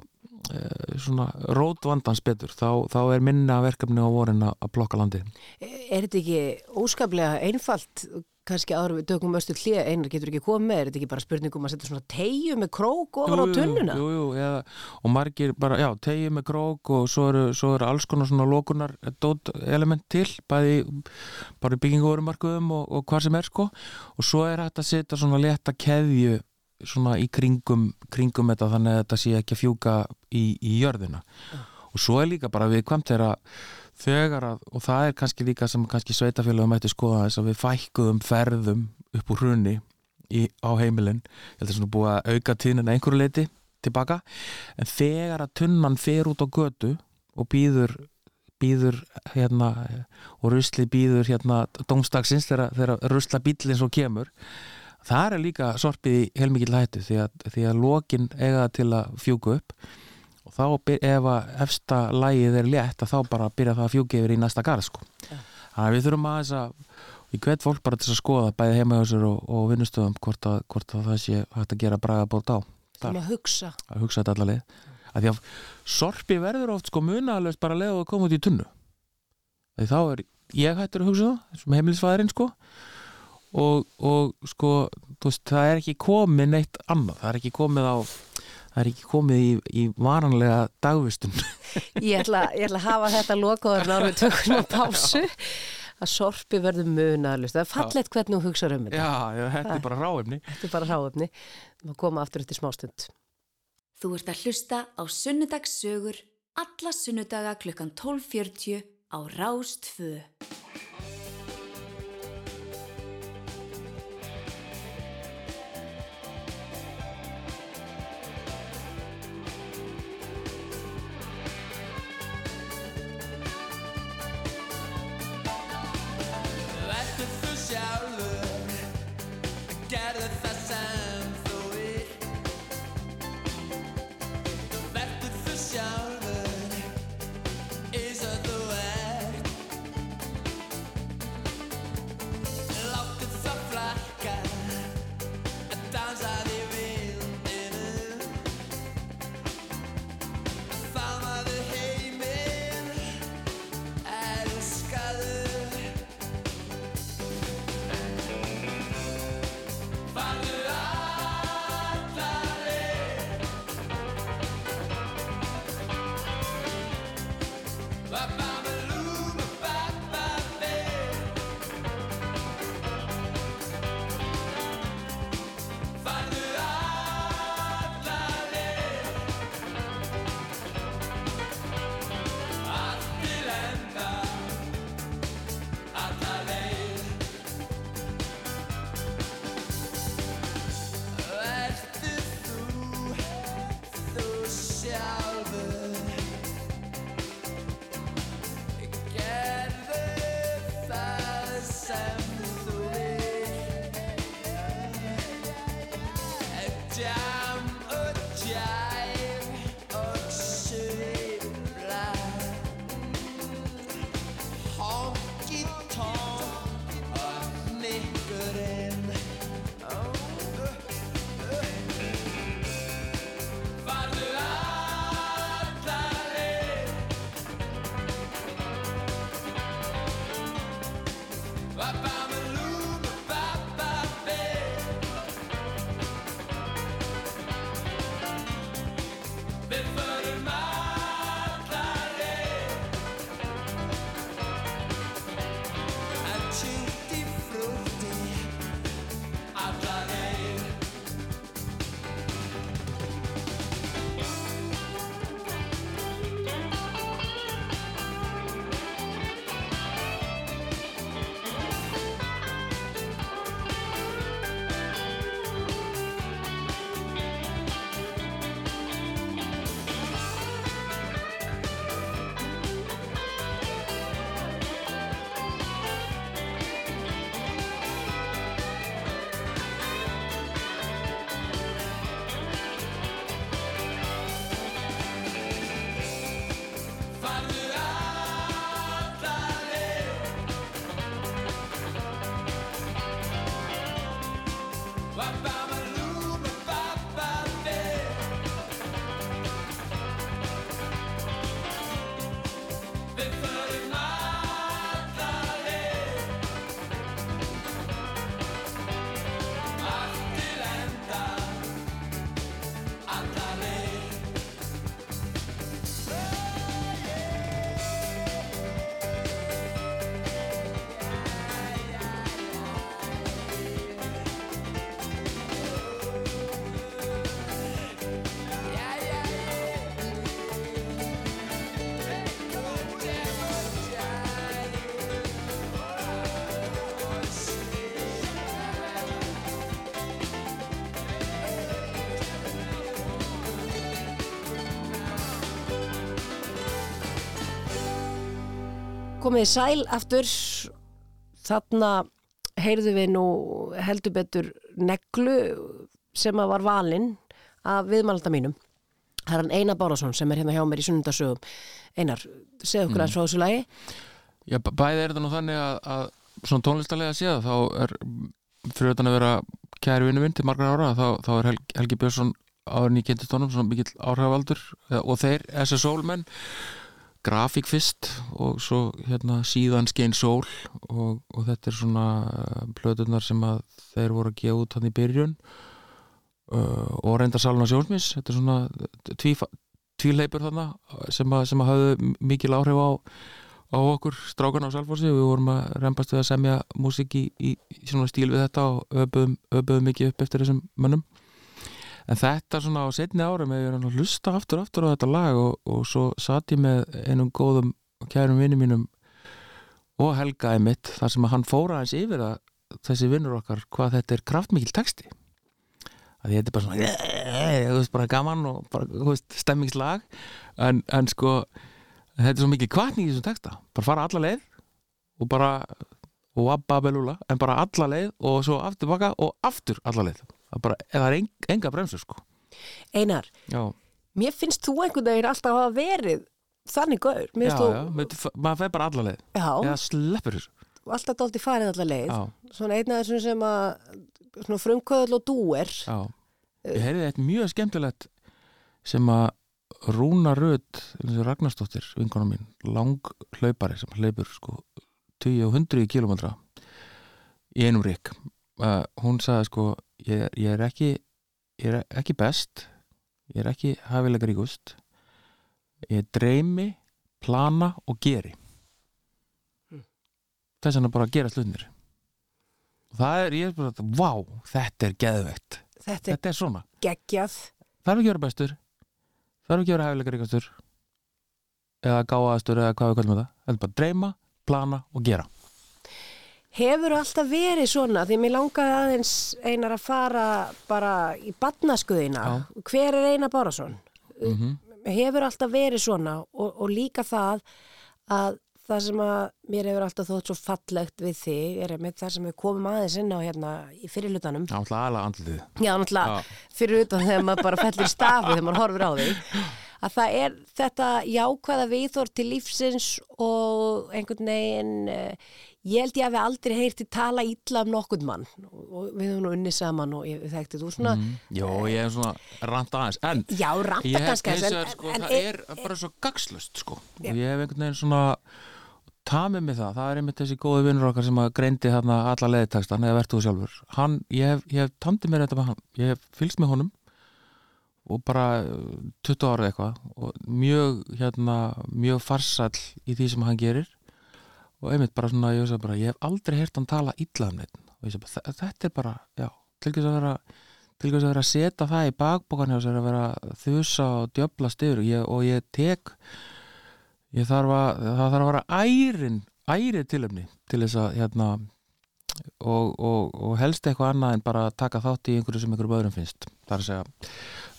svona rótvandans betur, þá, þá er minna verkefni á vorin að plokka landið Er þetta ekki óskaplega einfalt kannski við tökum östu hlið einar getur ekki komið er þetta ekki bara spurningum að setja svona tegju með krók ofar á Jú, jú, tunnuna? jú, jú, eða, og margir bara, já, tegið með krók og svo eru, svo eru alls konar svona lokunar dót element til, bæði bara í bygginguverumarkuðum og, og hvað sem er sko, og svo er hægt að setja svona létta keðju svona í kringum, kringum þetta þannig að þetta sé ekki að fjúka í, í jörðina. Og svo er líka bara við kvæmt þeirra þegar að, og það er kannski líka sem kannski sveitafélagum ætti skoða þess að við fækkuðum ferðum upp úr hrunni í, á heimilin. Ég held að svona búið að auka tíðnina einhverju leiti tilbaka, en þegar að tunnan fer út á götu og býður býður hérna og rusli býður hérna dómstagsins þegar, þegar rusla bíllinn svo kemur það er líka sorpið í heilmikið hættu því að, því að lokin eiga til að fjúka upp og þá ef að efsta lægið er létt að þá bara byrja það að fjúka yfir í næsta garð sko. þannig að við þurfum aðeins að ég hvet fólk bara til að skoða bæði heima hjá sér og, og vinnustöðum hvort að, hvort að það sé hægt að gera braga bót á að hugsa. að hugsa þetta allar leið. Að því að sorpi verður oft sko munaðalöst bara leið og koma út í tunnu. Því þá er ég hættur að hugsa það sem heimilisfæðurinn sko og, og sko veist, það er ekki komið neitt annað það er ekki komið á það er ekki komið í, í varanlega dagvistun Ég ætla, ég ætla að hafa þetta lokaður við tökum á pásu að sorpi verður munaðalust. Það er fallegt hvernig þú hugsaður um þetta. Já, já þetta er bara ráefni. Þetta er bara ráöfni. Má koma aftur eftir smástund. Þú ert að hlusta á Sunnudagssögur alla sunnudaga klukkan 12.40 á Rástfö. Komið þið sæl aftur. Þarna heyrðu við nú heldur betur neglu sem að var valinn af viðmælda mínum. Það er hann Einar Bárásson sem er hérna hjá mér í sunnundasögum. Einar, segðu okkur aðeins frá þessu lagi. Já, bæði er þetta nú þannig að, að svona tónlistarlega séð þá er utan að vera kæri vinnu minn til margar ára þá, þá er Helgi, Helgi Björnsson áður nýkendist honum svona mikill áhrifaldur og þeir, SS menn grafík fyrst og svo hérna síðan skein sól og, og þetta er svona uh, plötunar sem að þeir voru að gefa út hann í byrjun. Uh, og reynda salun á sjónsmis þetta er svona tví, tvíleipur þarna sem að, sem að hafðu mikil áhrif á á okkur strákan á Salfossi við vorum að reymbast við að semja músík í, í, stíl við þetta og öbuðum, öbuðum mikið upp eftir þessum mönnum en þetta svona á setni árum hefur ég hlusta aftur aftur á þetta lag og, og svo satt ég með einum góðum kærum vinni mínum og Helga einmitt þar sem að hann fóra hans yfir að þessi vinnur okkar hvað þetta er kraftmikil texti. Að þetta er bara svona þú veist bara gaman og bara stemmingslag. En, en sko þetta er svo mikið kvartning í þessum texta. Bara fara alla leið og bara og abba belúla en bara alla leið og svo aftur baka og aftur alla leið það bara, er eng, enga bremsur sko. Einar, já, mér finnst þú einhvern veginn alltaf að hafa verið þannig gaur. Já, þú, já maður fer bara alla leið. Já, sleppur þessu. Alltaf dálti farið allar leið. Já, Svona einn af þessum sem að svona frumkvöðl og dúer. Já. Ég heyrði eitt mjög skemmtilegt sem að Rúna Rödd Ragnarsdóttir, vinkona mín lang hlaupari sem hlaupur sko 10 og 100 kilometra í einum rík uh, hún sagði sko ég, ég er ekki ég er ekki best ég er ekki hafilega ríkust. Ég dreymi plana og geri. Þess vegna bara að gera slutnir og það er, ég er bara vá, þetta er geðvegt Þetta er þetta er svona. geggjað. Þarf ekki að vera bestur. Þarf ekki að vera hæfilega ríkastur. Eða gáðastur eða hvað við kallum þetta. Heldur bara að dreyma, plana og gera Hefur alltaf verið svona? Því mér langaði aðeins einar að fara bara í badnaskuðina Já. hver er Einar Bárasson? mm Hefur alltaf verið svona og, og líka það að það sem að mér hefur alltaf þótt svo fallegt við þig er með það sem við komum aðeins inn á hérna í fyrirlutanum Já, alltaf aðla andlitið. Já, náttúrulega fyrir utan þegar maður bara fellir stafi þegar maður horfir á þig. Að það er þetta jákvæða viðþór til lífsins og einhvern veginn eh, ég held ég að við aldrei heyrti tala illa um nokkurn mann. Og, við höfum nú unni saman og ég þekkti þú svona mm. Jó, ég er svona rant aðeins. En já, ranta ég hef kannski aðeins, vegar, sko, en, það en, er bara svo gagslust sko. og ég hef einhvern veginn svona tamið mig það, það er einmitt þessi góði vinnur okkar sem að greindi þarna alla leðiteksta eða verðt þú sjálfur. Hann, ég hef, ég hef tamdið mér þetta með hann. Ég hef fylgst með honum og bara uh, 20 ára eitthvað. Og mjög hérna, mjög farsall í því sem hann gerir og einmitt bara svona, ég, bara, ég hef aldrei heyrt hann tala illa um neitt og ég bara, "Þe- þetta er bara, já til þess að vera til þess að vera að setja það í bakbókan hjá sér að vera að þusa og djöblast yfir. Ég, og ég tek ég þarf að, það þarf að vera ærin ærið tilöfni til þess að hérna og, og, og helst eitthvað annað en bara að taka þátt í einhverju sem einhverju öðrum finnst. Það er að segja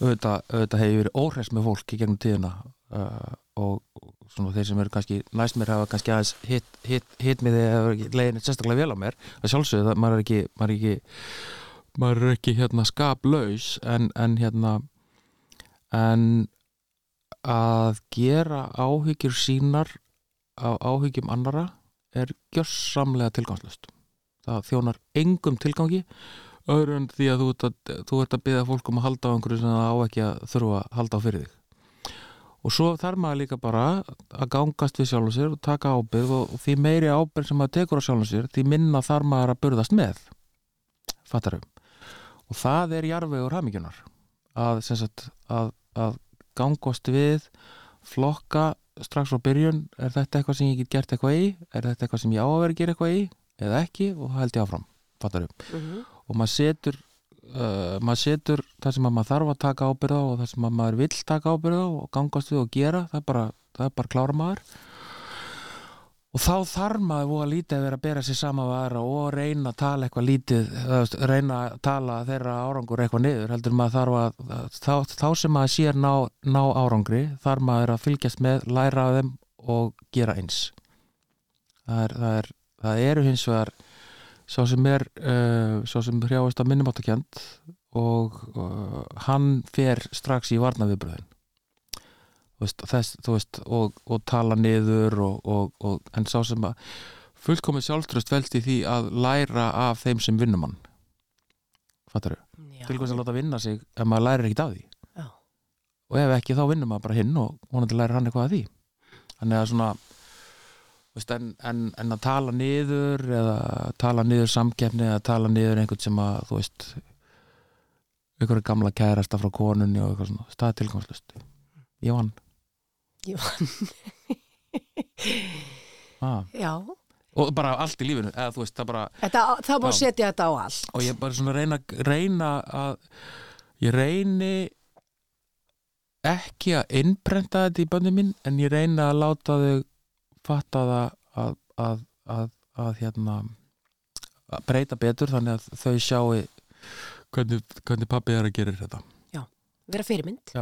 auðvitað, auðvitað hefur verið óhress með fólk í gegnum tíðina uh, og, og svona þeir sem eru kannski næst mér hafa kannski aðeins hitt hit, hit með því legin sérstaklega vel á mér. Að sjálfsögðu það, maður er ekki maður er ekki, maður er ekki hérna skaplaus en, en hérna en að gera áhyggjur sínar á áhyggjum annara er gjörsamlega tilgangslust það þjónar engum tilgangi öðru en því að þú ert að, þú ert að byggja fólk um að halda á einhverju sem það á ekki að þurfa að halda á fyrir þig og svo þarf maður líka bara að gangast við sjálfum sér og taka ábyrð og, og því meiri ábyrð sem maður tekur á sjálfum sér því minna þarf maður að burðast með. Fattarum og það er jarvegur hamingjunar að, að, að gangast við flokka strax frá byrjun er þetta eitthvað sem ég get gert eitthvað í? Er þetta eitthvað sem ég á að vera að gera eitthvað í? Eða ekki? Og það held ég áfram. Fattarum Mhm. og maður setur uh, maður setur það sem að maður þarf að taka ábyrða og það sem að maður vill taka ábyrða og gangast við og gera það er bara, það er bara klára maður. Og þá þarf maður voða lítið að vera að bera sér sama aðra og reyna að tala eitthvað lítið reyna að tala þeirra árangur eitthvað niður heldur maður þarf að þá, þá sem maður sér ná, ná árangri þarf maður að fylgjast með, læra af þeim og gera eins. Það, er, það, er, það eru hins vegar sá sem er uh, sá sem hrjáist að minnumáttakjönd og uh, hann fer strax í varnaviðbröðin þess, þú veist og, og tala niður og, og, og, en sá sem að fullkomið sjálfströst velst í því að læra af þeim sem vinnum hann fattar þau? Til hvers að láta vinna sig ef maður lærir ekkert af því? Já. og ef ekki þá vinnum maður bara hinn og vonandi lærir hann eitthvað af því. Þannig að svona en, en, en að tala niður eða tala niður samkeppni eða tala niður einhvern sem að þú veist einhverju gamla kærasta frá konunni og eitthvað svona, það er tilgangslust ég vann Ég vann ah. Já, og bara allt í lífinu eða veist, það bara þetta, það má setja þetta á allt. og ég bara svona reyna, reyna að ég reyni ekki að innprenta þetta í bönnum mín en ég reyna að láta þau fatta það að, að, að, að hérna að breyta betur þannig að þau sjáu hvernig, hvernig pappi er að gera þetta Vera fyrirmynd. já,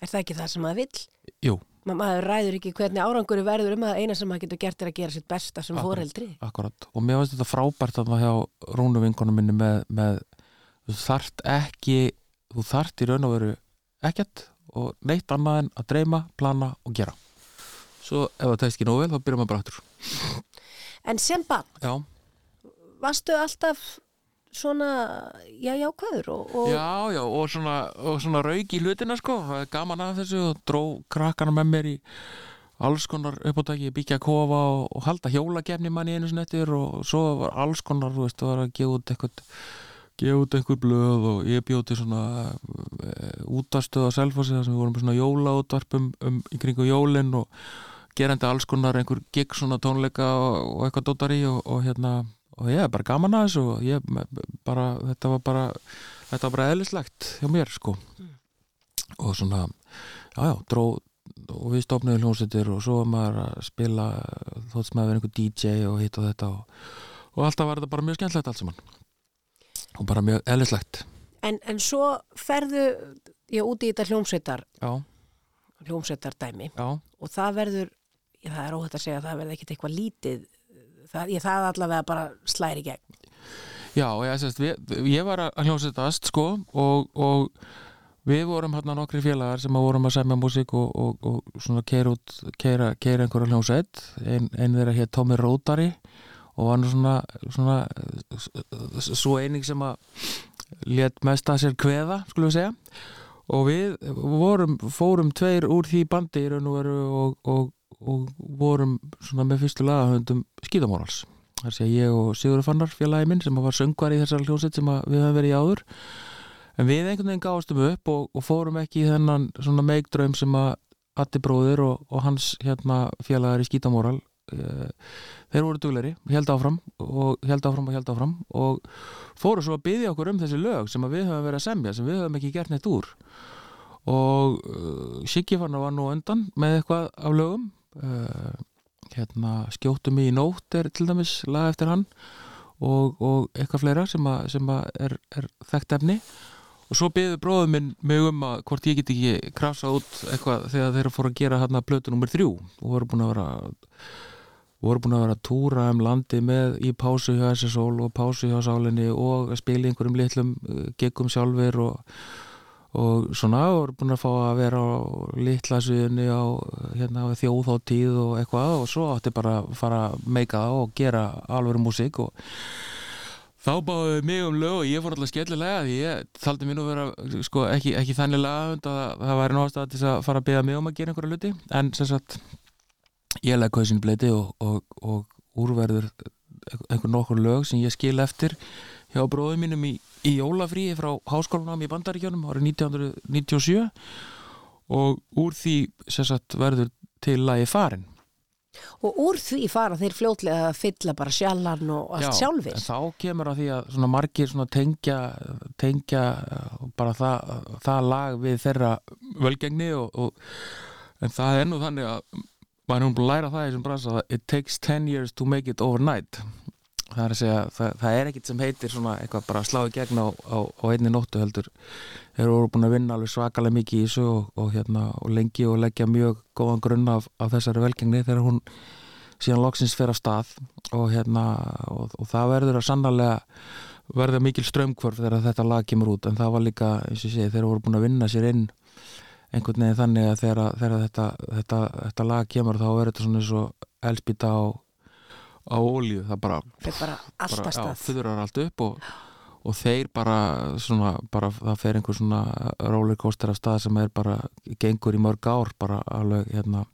Er það ekki það sem maður vill? jú, Ma maður ræður ekki hvernig árangur verður um að eina sem maður getur gert er að gera sitt besta sem Akkurat. foreldri. akkurat og mér finnst þetta frábært að það hjá rúnu vinkonum minni með, með þú þart ekki þú þart í raun og veru ekkert og neitt annað en að dreyma, plana og gera svo ef það tegst ekki nógu vel þá byrjum maður bara aftur. En sem bann, já, varstu alltaf svona, já, jákvæður og, og já, já og svona, og svona rauk í hlutina sko. Það er gaman að þessu og dró krakkana með mér í alls konar uppátæki, byggja kofa og, og halda hjólakefni manni einu sinni eftir. Og svo var alls konar, þú veist, það var að gefa út eitthvað gefa út einhver blöð og ég bjóð til svona uh, útastöð á Selfossi þar sem við vorum svona jólaútvarpum um, í kringu jólin og gerandi alls konar einhver gig svona tónleika og, og eitthvað dótari og, og hérna og ég er bara gaman að þessu og ég bara, þetta var bara þetta var bara eðlislegt hjá mér sko. Og svona já já, dró og við stofnum hljómsveitir og svo var maður að spila þótt sem að vera einhver DJ og hitt og þetta og, og alltaf var þetta bara mjög skemmtlegt allt saman. Og bara mjög eðlislegt. En, en svo ferðu ég út í þetta hljómsveitar já, hljómsveitardæmi já, og það verður, ég, það er óhætt að segja að það verður ekkit eitthvað lítið það, ég, það allavega bara slæri gegn. Já ég, sérst, við, ég var að hljómsveitast sko og, og við vorum hérna nokkri félagar sem að vorum að semja músík og, og, og svona keira út keira, keira einhverja hljómsveit. Ein, ein þeirra hér Tómi Rótari og var nú svona, svona svo eining sem að let mest að sér kveða skulum við segja. Og við vorum, fórum tveir úr því bandi í raun og veru og, og, og vorum svona með fyrstu lagahöndum skíðamórals þar sé ég og Sigurður Fannar félagi minn sem var söngvar í þessar hljómsveit sem við höfum verið í áður. En við einhvern veginn gáðustum upp og, og fórum ekki í þennan svona meigdraum sem að Atti bróðir og, og hans hérna félagar í skítamóral eh, þeir voru dugleri, held áfram og held áfram og held áfram og fóru svo að byggja okkur um þessi lög sem við höfum verið að semja, sem við höfum ekki gert neitt úr og uh, Siggi Fannar var nú undan með eitthvað af lögum. Uh, hérna skjóttum í nótt er til dæmis lag eftir hann og, og eitthvað fleira sem, að, sem að er, er þekkt efni. Og svo byggði bróður minn mig um að hvort ég get ekki krafsa út eitthvað þegar þeir fóru að gera hérna plötu nummer þrjú. Og voru búin að vera voru búin að vera að túra um landi með í pásu hjá SSól og pásu hjá sálinni og að spila einhverjum litlum uh, geggum sjálfur og, og svona voru búin að fá að vera á litla sviðinni á hérna, þjóðháttíð og eitthvað og svo átti bara að fara að meika það og gera alveg músík og þá báðu mig um lög og ég fór alltaf skellilega því ég taldi mér nú vera sko, ekki, ekki þannig lagahund að það væri náttúrulega til þess að fara að beða mig um að gera einhverja hluti. En sem sagt ég legg hausin bleiti og, og, og úrverður einhver nokkur lög sem ég skil eftir hjá bróðum mínum í, í jólafríi frá háskólanum í Bandaríkjónum árið 1997 og úr því sagt verður til lagi farin. Og úr því fara þeir fljótlega að fylla bara sjallan og allt Já, sjálfir? en þá kemur að því að svona margir svona tengja, tengja bara það, það lag við þeirra völgengni og, og en það er nú þannig að maður er búin að læra það í þessum bransa að it takes 10 years to make it overnight það er að segja, það, það er ekkit sem heitir svona eitthvað bara að slá í gegn á, á, á einni nóttu heldur. Þeir eru búin að vinna alveg svakalega mikið í þessu og, og, hérna, og lengi og leggja mjög góðan grunn af, af þessari velgengni þegar hún síðan loksins fer af stað og, hérna, og, og það verður að sannarlega verða mikil strömmkvörf þegar þetta lag kemur út. En það var líka, eins og segi, þeir voru búin að vinna sér inn einhvern veginn þannig að þegar, þegar þetta, þetta, þetta lag kemur þá er þetta svona eins og elspýta á, á ólíu, það bara, bara bara já, stað. þuðrar allt upp og, og þeir bara svona, bara það fer einhver svona rollercoaster af stað sem er bara gengur í mörg ár, bara alveg hérna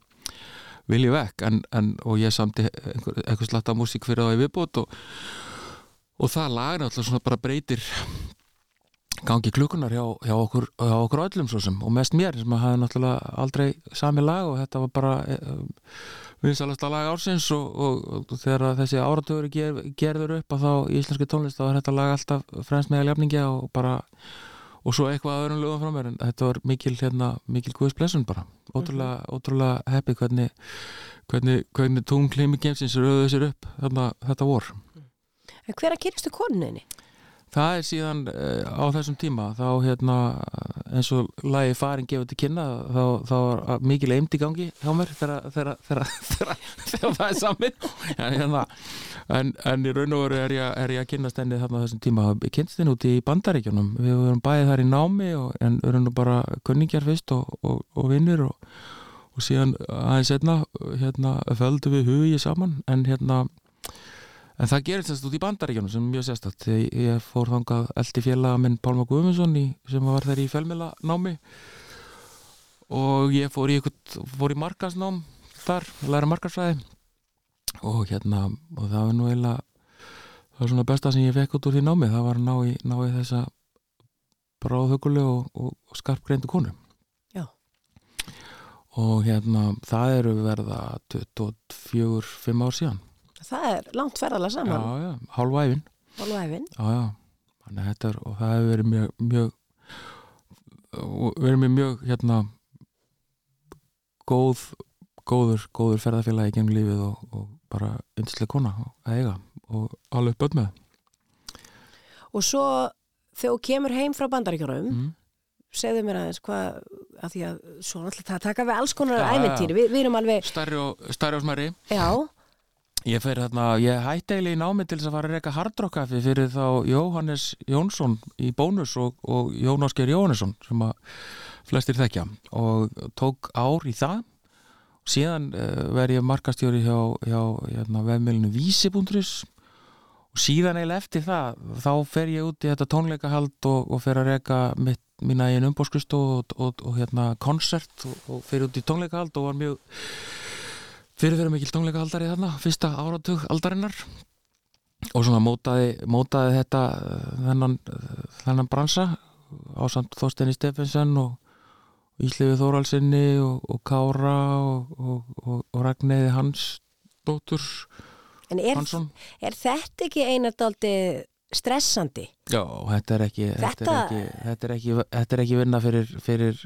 vilji vekk. En, en, og ég samti einhver, einhver slatta músík fyrir þá í viðbót og, og það lag náttúrulega svona bara breytir gangi klukkunar hjá, hjá, okkur, hjá okkur öllum svo sem og mest mér sem hafði náttúrulega aldrei sami lag og þetta var bara vinsalasta lag ársins og, og, og þegar þessi áratöður ger, gerður upp að þá í íslenski tónlist þá er þetta lag alltaf fremst meðal jafningja og bara og svo eitthvað að öðrum lögum frá mér en þetta var mikil, hérna, mikil guðsblessun bara. Ótrúlega, ótrúlega heppið hvernig hvernig, hvernig tónklimi gemsins rauðu sér upp þarna, þetta vor. En hver að kynstu konuninni? Það er síðan uh, á þessum tíma þá hérna eins og lagi farin gefur til kynna þá, þá var mikil eimd í gangi hjá mér þegar, það er samin en, hérna, en, en í raun og veru er ég, er ég að kynast henni þarna á þessum tíma. Ég kynst henni út í bandaríkjunum. Við vorum bæðið þar í námi og, en nú bara kunningjar fyrst og, og, og vinnir og, síðan aðeins setna hérna, földum við hugi saman. En hérna En það gerist þess út í bandaríkjunum sem mjög sérstætt. Þegar ég fór þangað eldi félaga minn Pálma Guðmundsson í, sem var þær í fjölmjöla námi og ég fór í, fór í markasnám þar, læra markasfræði og hérna og það var nú eiginlega það var svona besta sem ég fekk út úr því námi. Það var að ná í, ná í þessa bráðhugulu og, og, og skarpgreindu konu. Já. og hérna það eru verða 24-5 ár síðan Það er langt ferðalega saman. Já, já, hálfa æfin Hálfa þetta er og það hefur verið mjög mjög verið mér mjög hérna góð góður, góður ferðarfélagi gennum lífið og, og bara yndislega kona að eiga og alveg börn með. Og svo þegar þú kemur heim frá bandaríkjunum mm. segðu mér aðeins hvað að því að svo náttúrulega það taka við alls konar já. æventýri, Vi, við erum alveg stærri og, og smærri. Já, Ég fer hérna, ég hætti eiginlega í námi til þess að fara að reyka hardrockkaffi fyrir þá Jóhannes Jónsson í bónus og, og Jón Ásker Jóhannesson sem að flestir þekkja. Og tók ár í það. Og síðan uh, verð ég markastjóri hjá, hjá hérna, vefmjölinu vísi.is og síðan eiginlega eftir það þá fer ég út í þetta tónleikahald og, og fer að reyka mitt, mína eigin umbóðskrist og, og, hérna konsert og fer út í tónleikahald og var mjög fyrir fyrir mikil tónleikahaldari þarna fyrsta áratug aldarinnar. Og svona mótaði, mótaði þetta eh, þennan, eh, þennan bransa á samt Þorsteini Steffensen og Íslifi Þóralsinni og, og Kára og, og, og, Ragnæði Hans dóttur en er, Hansson. er þetta ekki einadaldi stressandi? Já, þetta er ekki þetta, Þetta- er ekki, þetta, er ekki, þetta er ekki vinna fyrir fyrir,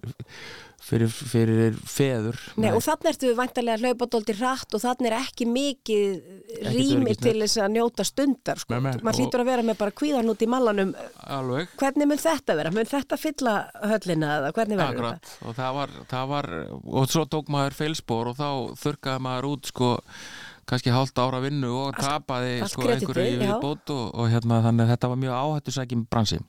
fyrir, fyrir feður Nei, og þannig ertu væntalega hlaupadóldi hratt og þannig er ekki mikið rými til þess að njóta stundar sko. Nei, nei, maður hlýtur að vera með bara kvíðan út í mallanum alveg hvernig mun þetta vera? Mun þetta fylla höllina eða hvernig verður þetta? Akkurat, og það var, það var og svo tók maður feilspor og þá þurkaði maður út sko kannski hálft ára vinnu og tapaði allt sko einhverju í bót og, og hérna þannig að þetta var mjög áhættu sækjum bransi.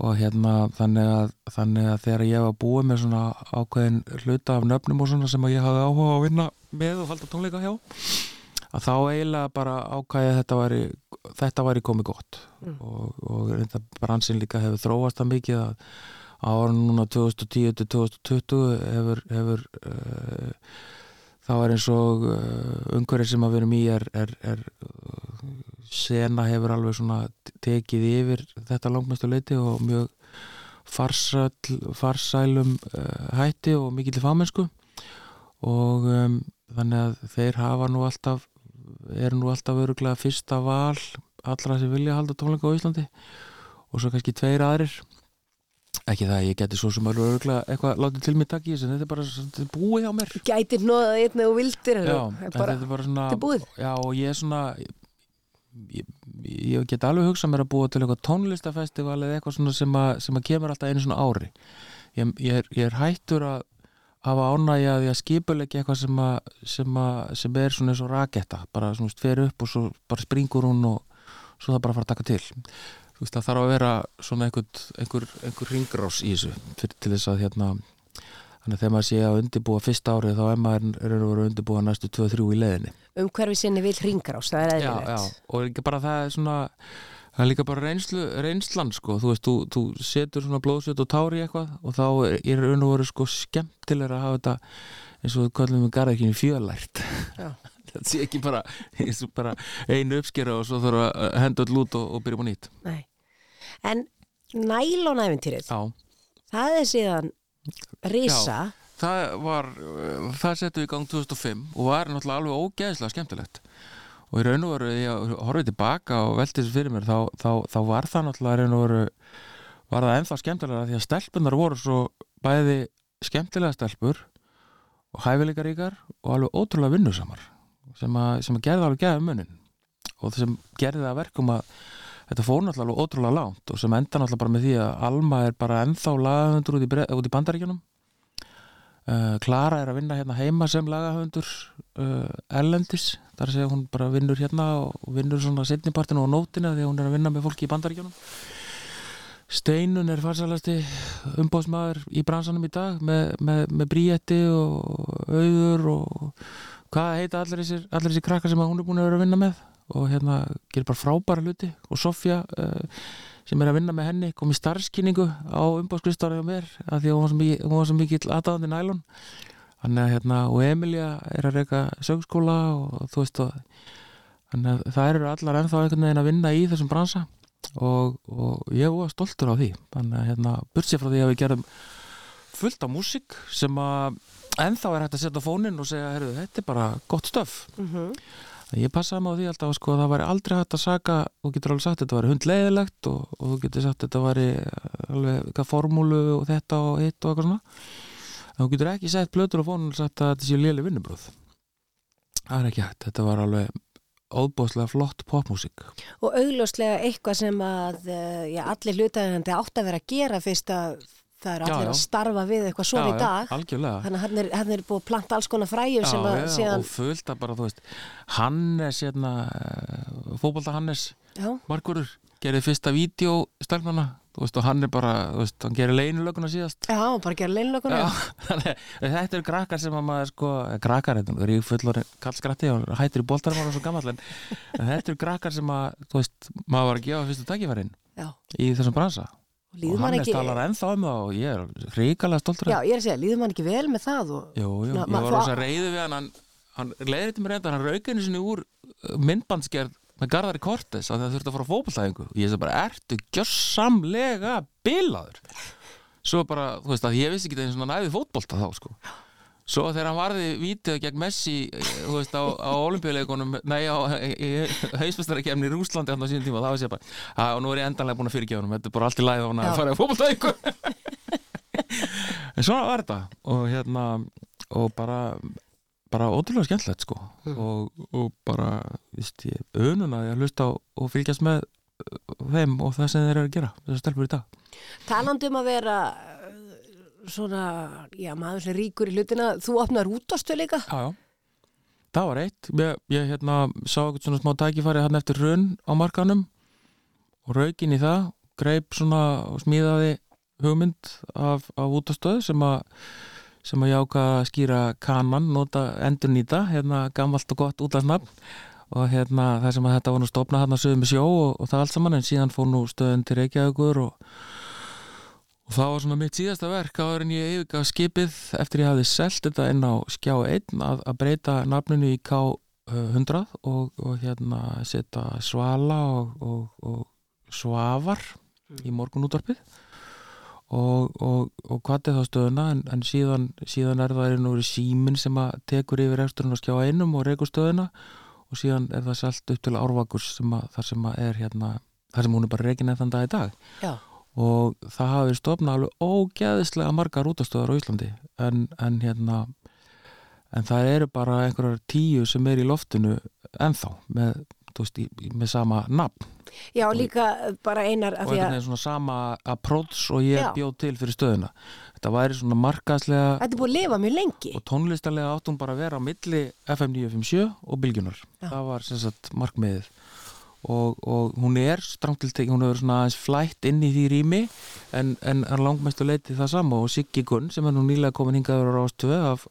Og hérna þannig að, þannig að þegar ég var búið með svona ákveðin hluta af nöfnum og svona sem að ég hafði áhuga að vinna með og halda tónleika hjá að þá eiginlega bara ákvæði þetta væri, þetta væri komið gott. Mm. og, og þetta bransin líka hefur þróast það mikið að árun núna 2010 til 2020 hefur, hefur uh, þá er eins og uh, umhverfið sem að við erum í er, er, er uh, sena hefur alveg svona tekið yfir þetta langmestu leiti og mjög farsæl, farsælum uh, hætti og mikill fámennsku. Og um, þannig að þeir hafa nú alltaf eru nú alltaf öruglega fyrsta val allra sem vilja halda tónleika á Íslandi og svo kannski tveir aðrir ekki það að ég geti svo sem alveg öruglega eitthvað látið til mig takk í þessu þetta er bara er búið hjá mér. Gætir nóðað einnig og vildir Já, bara, þetta er bara svona er. Já, og ég er svona ég, ég get alveg hugsað mér að búa til eitthvað tónlistafestival eða eitthvað svona sem að, sem að kemur alltaf einu svona ári. Ég, ég, er, ég er hættur að hafa ánægja að ég skipulegja eitthvað sem, að, sem, að, sem er svona eins og raketta bara svona fer upp og svo bara springur hún og svo það bara fara að taka til þú veist það þarf að vera svona einhver, einhver, ringrás í þessu fyrir, til þess að hérna þannig að þegar maður sé að undirbúa fyrsta árið þá er maður að vera að undirbúa næstu 2-3 í leðinni umhverfi sinni vil ringrás, það er eðlilegt. og líka bara það er svona það er líka bara reynslu, reynslan sko þú veist, þú, þú setur svona blóðsveit og tári eitthvað og þá er raun og veru sko skemmtilega að hafa þetta eins og við kallum við garðekinu fjölært. Það sé ekki bara, bara einu uppskera og svo þarf að henda öll út og, og byrja á nýtt. Nei. En nælonæventýrið, Já, það er síðan risa, það var uh, það settu í gang 2005 og var náttúrulega alveg ógeðslega skemmtilegt. Og í raun og veru, ég horfið tilbaka og velti þessu fyrir mér, þá, þá, þá var það náttúrulega raun og veru var það ennþá skemmtilega því að stelpunar voru svo bæði skemmtilega stelpur og hæfileikaríkar og alveg ótrúlega vinnusamar sem að, sem að gerði alveg geða munin og það sem gerði það að verkum að þetta fór náttúrulega ótrúlega langt og sem enda náttúrulega bara með því að Alma er bara ennþá lagahundur út í, í bandaríkjunum. Uh, Klara er að vinna hérna heima sem lagahundur uh, Ellendis, þar segja hún bara vinnur hérna og vinnur svona setnipartinu og nótina því hún er að vinna með fólki í bandaríkjunum. Steinun er farsalasti umbóðsmaður í bransanum í dag með, með, með bríetti og auður og hvað heita allir þessir, krakkar sem hún er búin að vera að vinna með og hérna gerir bara frábæra hluti. Og Sofja uh, sem er að vinna með henni kom í starfskynningu á umbóðskristára hjá mér af því að hún var svo mikið, aðdáðandi nælun að hérna, og Emilja er að reyka sögskóla og þú veist og að það eru allar ennþá einhvern veginn að vinna í þessum bransa. Og, og ég var stoltur á því. Þannig að hérna, burtsér frá því að við gerum fullt af músík sem að ennþá er hægt að setja á fóninn og segja, herru, þetta er bara gott stöf mm ég passaði mig á því alltaf sko, að það væri aldrei hægt að saka þú getur alveg sagt að þetta væri hundleiðilegt og, og þú getur sagt að þetta væri alveg eitthvað formúlu og þetta og hitt og eitthvað svona. Þú getur ekki sett fónun og sagt að þetta sé léli vinnubröð það er ekki hægt, þetta var alveg óbúðslega flott popmusík og augljóslega eitthvað sem að uh, já, allir hlutaðandi átt að vera að gera fyrst að það er Já, allir já. að starfa við eitthvað svona í dag. algjörlega. Þannig að hann er, hann er búið að planta alls konar fræjum sem að já, síðan og fullt að bara, þú veist Hannes, hérna fótbolta Hannes, já, Markurur gerði fyrsta vídeo stelpnana þú veist, og hann er bara, þú veist, hann gerir leinulöguna síðast. Já, bara leinlökunum Já, þannig að þetta eru krakkar sem að maður sko, krakkar, þetta er í fullor kallskratti og hættir í boltarum og svo gamall en, þetta eru krakkar sem að þú veist, maður var að gefa fyrstu tækifærin já, í þessum bransa og og líður hann mann er ekki talar ennþá um það og ég er ríkalega stoltur já, ég er að segja, líður mann ekki vel með það og, Jú, jú, Ná, ég var rosa reyðu við hann hann, hann leiði til mér reynda, hann rauk einu sinni úr uh, myndbandsgerð með Garðari Kortes að það þurfti að fara á fótballtæðingu og ég sagði bara, ertu gjörsamlega bilaður? Svo bara, þú veist að ég vissi ekki það einu svona næði fótbolta þá sko svo þegar hann varði vítið gegn Messi eh, þú veist á, á olimpíuleikunum nei á hausmestarakefni í Rúslandi hann á sínum tíma, þá veist ég bara að, og nú er ég endanlega búin að fyrirgefa hann þetta er bara allt í læð og hann að fara á fótballtæðingu en svona var þetta. Og hérna og bara bara ótrúlega skemmtilegt sko. Og, og bara, víst ég önuna að hlusta og fylgjast með þeim og það sem þeir eru að gera þessar stelpur í dag. Talandi um að vera svona, já, maður sem ríkur í hlutina þú opnar útastöð líka? Já, já. það var eitt. Ég, ég hérna sá eitthvað svona smá tækifæri hann eftir raun á markanum og raukin í það greip svona smíðaði hugmynd af, af útastöð sem að sem að ákvað að skýra kanan nota endur nýta, hérna gamalt og gott útlandsnafn og hérna það sem að þetta var nú stopnað hérna sögum með sjó og, og það allt saman en síðan fór nú stöðun til Reykjavíkur og, og það var svona mitt síðasta verk áður en ég yfirgaf skipið eftir ég hafði selt þetta inn á skjá 1 að, að breyta nafninu í K100 og, og hérna setja svala og, og, og svafar í morgunútvarpið. Og, og, og hvað er þá stöðuna en, en síðan, síðan er það nú símin sem að tekur yfir eksturinn og skjá einum og reykur stöðuna. Og síðan er það selt upp til sem að, þar sem að er hérna þar sem hún er bara reikin eða þann dag í dag. Já, og það hafi verið stofnað alveg ógeðislega margar útastöðar á Íslandi. En, en hérna en það eru bara einhverjar tíu sem er í loftinu ennþá með, veist, í, með sama nafn. Já, líka uh, bara einar og að veginn svona sama approach og ég Já. bjóð til fyrir stöðuna. Þetta væri svona markaðslega þetta er búið að lifa mjög lengi. Og tónlistarlega átt hún bara að vera á milli FM 957 og Bylgjunar Já. það var sem sagt markmiðið og, og hún er strangt til tekið, hún hefur svona aðeins flætt inn í því rými en, en er langmestu leiti það sama. Og Siggi Gunn sem er nú nýlega komin hingaður á rástöðu af,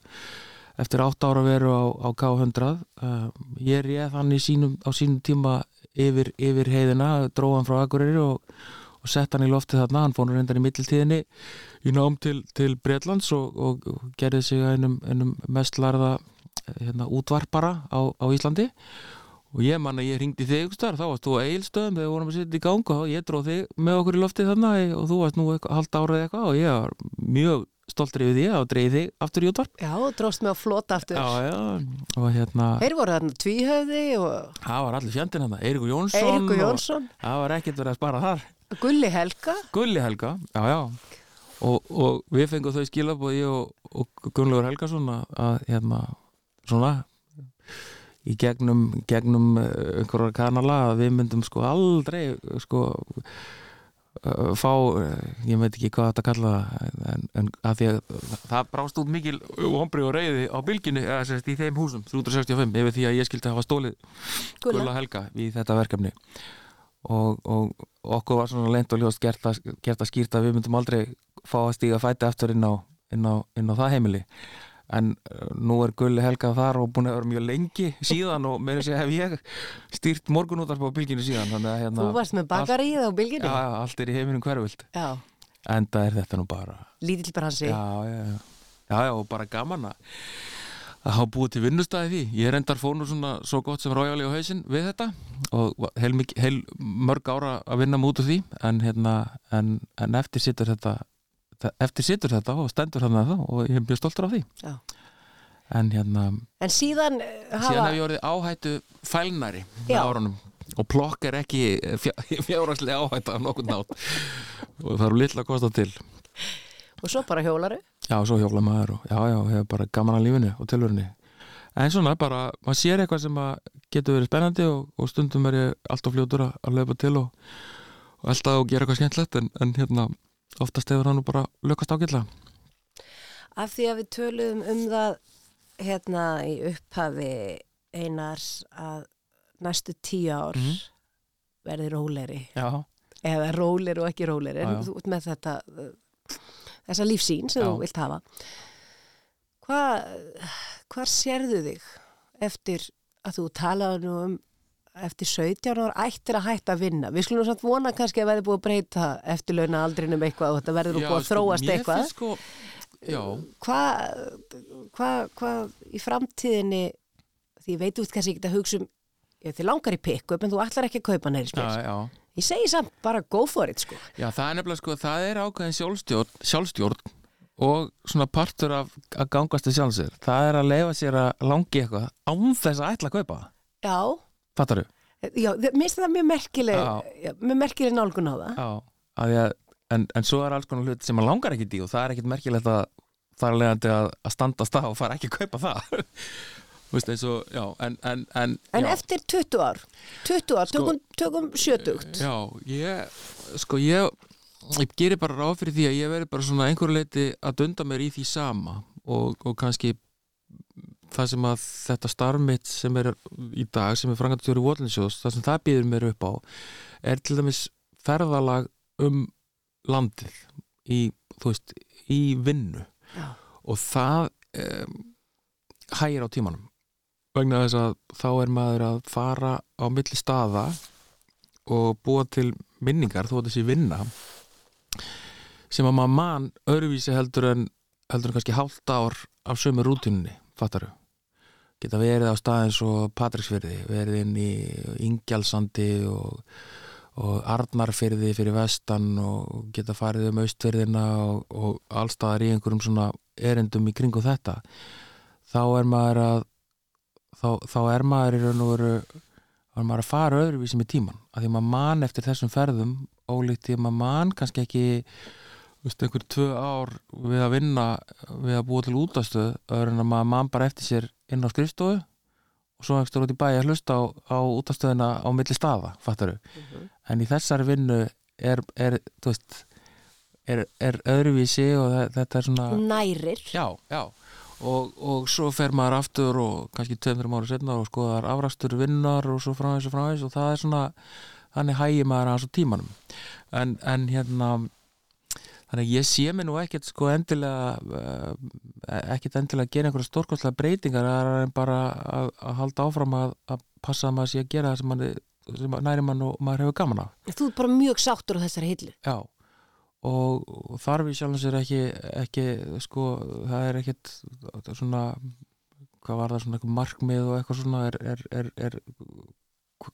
eftir átt ára veru á, á K100 uh, ég réð hann í sínum, á sínum tíma yfir, yfir heiðina, dróð hann frá Akureyri og, og sett hann í loftið þarna. Hann fór nú reyndar í mittiltíðinni í nám til, til Bretlands og, og, og gerði sig einum, einum mest larða hérna, útvarpara á, á Íslandi og ég man að ég ringdi þig staðar, þá varst þú á eilstöðum þegar við vorum að setja í gang og ég dróð þig með okkur í loftið þannig og þú varst nú halda árið eitthvað og ég var mjög stoltur yfir því og dreigði þig aftur í útvarp Já, og dróst mig á flota aftur. já, já, og hérna Þeir voru þarna tvíhöfði og það var allir fjandinn hérna, Eiríkur Jónsson Eiríkur og Jónsson, það var ekkert verið að spara þar Gulli Helga. Gulli Helga, já, já og, og við fengum þau skilabóð ég og, og Gunnlaugur Helgason að, að hérna, svona í gegnum, gegnum eh, einhverjar kanala að við myndum sko aldrei sko eh, fá, eh, ég veit ekki hvað þetta kalla en, en að því að það brást út mikil vombri og reyði á bylginu, eða sérst í þeim húsum 365, yfir því að ég skildi hafa stólið Gulla. Helga í þetta verkefni og, og okkur var svona leint og ljóst gert að, gert að skýrt að við myndum aldrei fá að stíga fæti aftur inn á, inn á, inn á það heimili en uh, nú er Gulli Helga þar og búin að vera mjög lengi síðan og meira sér hef ég stýrt morgunútarp á bylginu síðan að hérna Þú varst með bakaríð á bylginni. já, já, allt er í heiminum hverfild Já. enda er þetta nú bara Lítill bransi. já, já, já, já, og bara gaman að að hafa búið til vinnustæði því ég reyndar fór nú svona svo gott sem rájali á hausinn við þetta og heil, heil mörg ára að vinna mútu því en, hérna, en, en eftir situr þetta eftir situr þetta og stendur hann að það og ég er mjög stoltur af því Já. en hérna, En síðan eh, síðan hafa... hef ég orðið áhættu fælnari og plokk er ekki fjárhagslega áhætta af nokkurn nátt og það eru litla kosta til Og svo bara hjólaru. Já, svo hjóla maður og já, já, hefur bara gaman að lífinu og tilverunni. En svona bara, maður sér eitthvað sem getur verið spennandi og, og stundum er ég alltaf fljótur að, að löpa til og, og alltaf og gera eitthvað skemmtlegt en, en hérna, oftast hefur hann nú bara lökast ágætlega. Af því að við töluðum um það hérna í upphafi einars að næstu tíu ár Mhm. verði róleri. Já. Eða róleri og ekki róleri. En þú ert með þetta, þessa lífsýn sem Já. þú vilt hafa. Hvað, hvar sérðu þig eftir að þú talaði nú um eftir 17 ára ættir að hætta að vinna. Við skulum samt vona kannski að verði búið að breyta eftirlauna aldrinum eitthvað og þetta verður búið að þróast mér eitthvað. Sko, hvað hva, hva, í framtíðinni því ég veit ert kannski ekki að hugsa um ég, þið langar í pick-up en þú ætlar ekki að kaupa neyri já, spil já. ég segi samt bara go for it sko Já, það er nefnilega sko, það er ákveðin sjálfstjórn, sjálfstjórn og svona partur af að gangast til sjálfsir. Það er að leifa sér að langi eitthvað án þess að ætla að kaupa. já, Fattar þú? já mér finnst það mjög merkileg mjög merkileg nálgun á það. Já, að að, en, en svo er alls konar hlut sem maður langar ekki í og það er ekkit merkilegt að það er leiðandi að, að standa á stað og fara ekki að kaupa það. Þú veist eins og, já, en en, en, en eftir 20 ár 20 ár, Sko- tökum, tökum 70 Já, ég, sko ég ég gerir bara ráð fyrir því að ég veri bara svona einhverju leiti að dunda mér í því sama og, og kannski það sem að þetta starf mitt sem er í dag, sem er frangatjóri Votlinsjós, það sem það býður mér upp á er til dæmis ferðalag um landið í, þú veist, í vinnu. Já. og það um, hægir á tímanum. Vegna þess að þá er maður að fara á milli staða og búa til minningar þó að þessi vinna sem að maður man öðruvísi heldur en heldur en kannski hálft ár af sömu rútunni, fattaru geta verið á staðins og Patricksfyrði, verið inn í Ingjalsandi og, og Arnarfyrði fyrir vestan og geta farið um austfyrðina og, og allstaðar í einhverjum svona erindum í kringu þetta. Þá er maður að þá, þá er maður í raun og veru þá er maður að fara öðruvísi með tíman að því maður man eftir þessum ferðum ólíkt því að maður man kannski ekki veist, einhver tvö ár við að vinna við að búa til útastöð öðru en að maður man bara eftir sér inn á skrifstofu og svo ekstra út í bæi að hlusta á, á útastöðina á milli staða, fattaru en í þessari vinnu er, er þú veist er, er öðruvísi og þe- þetta er svona nærir. Já, já. Og, og svo fer maður aftur og kannski tveim-þreim ára setna og skoðar afrastur vinnar og svo framvæs og framvæs og það er svona þannig hægir maður aðeins á tímanum. En, en hérna þannig að ég sé mig nú ekkert sko endilega uh, ekkert endilega að gera einhverja stórkostlega breytingar er en bara að, að halda áfram að, að passa að maður sé að gera það sem, manni, sem næri mann og maður hefur gaman af. Þú ert bara mjög sáttur á þessari hillu. Já og, og þarf í sjálfum sér ekki, ekki sko, það er ekkit svona hvað var það svona eitthvað markmið og eitthvað svona er, er, er, er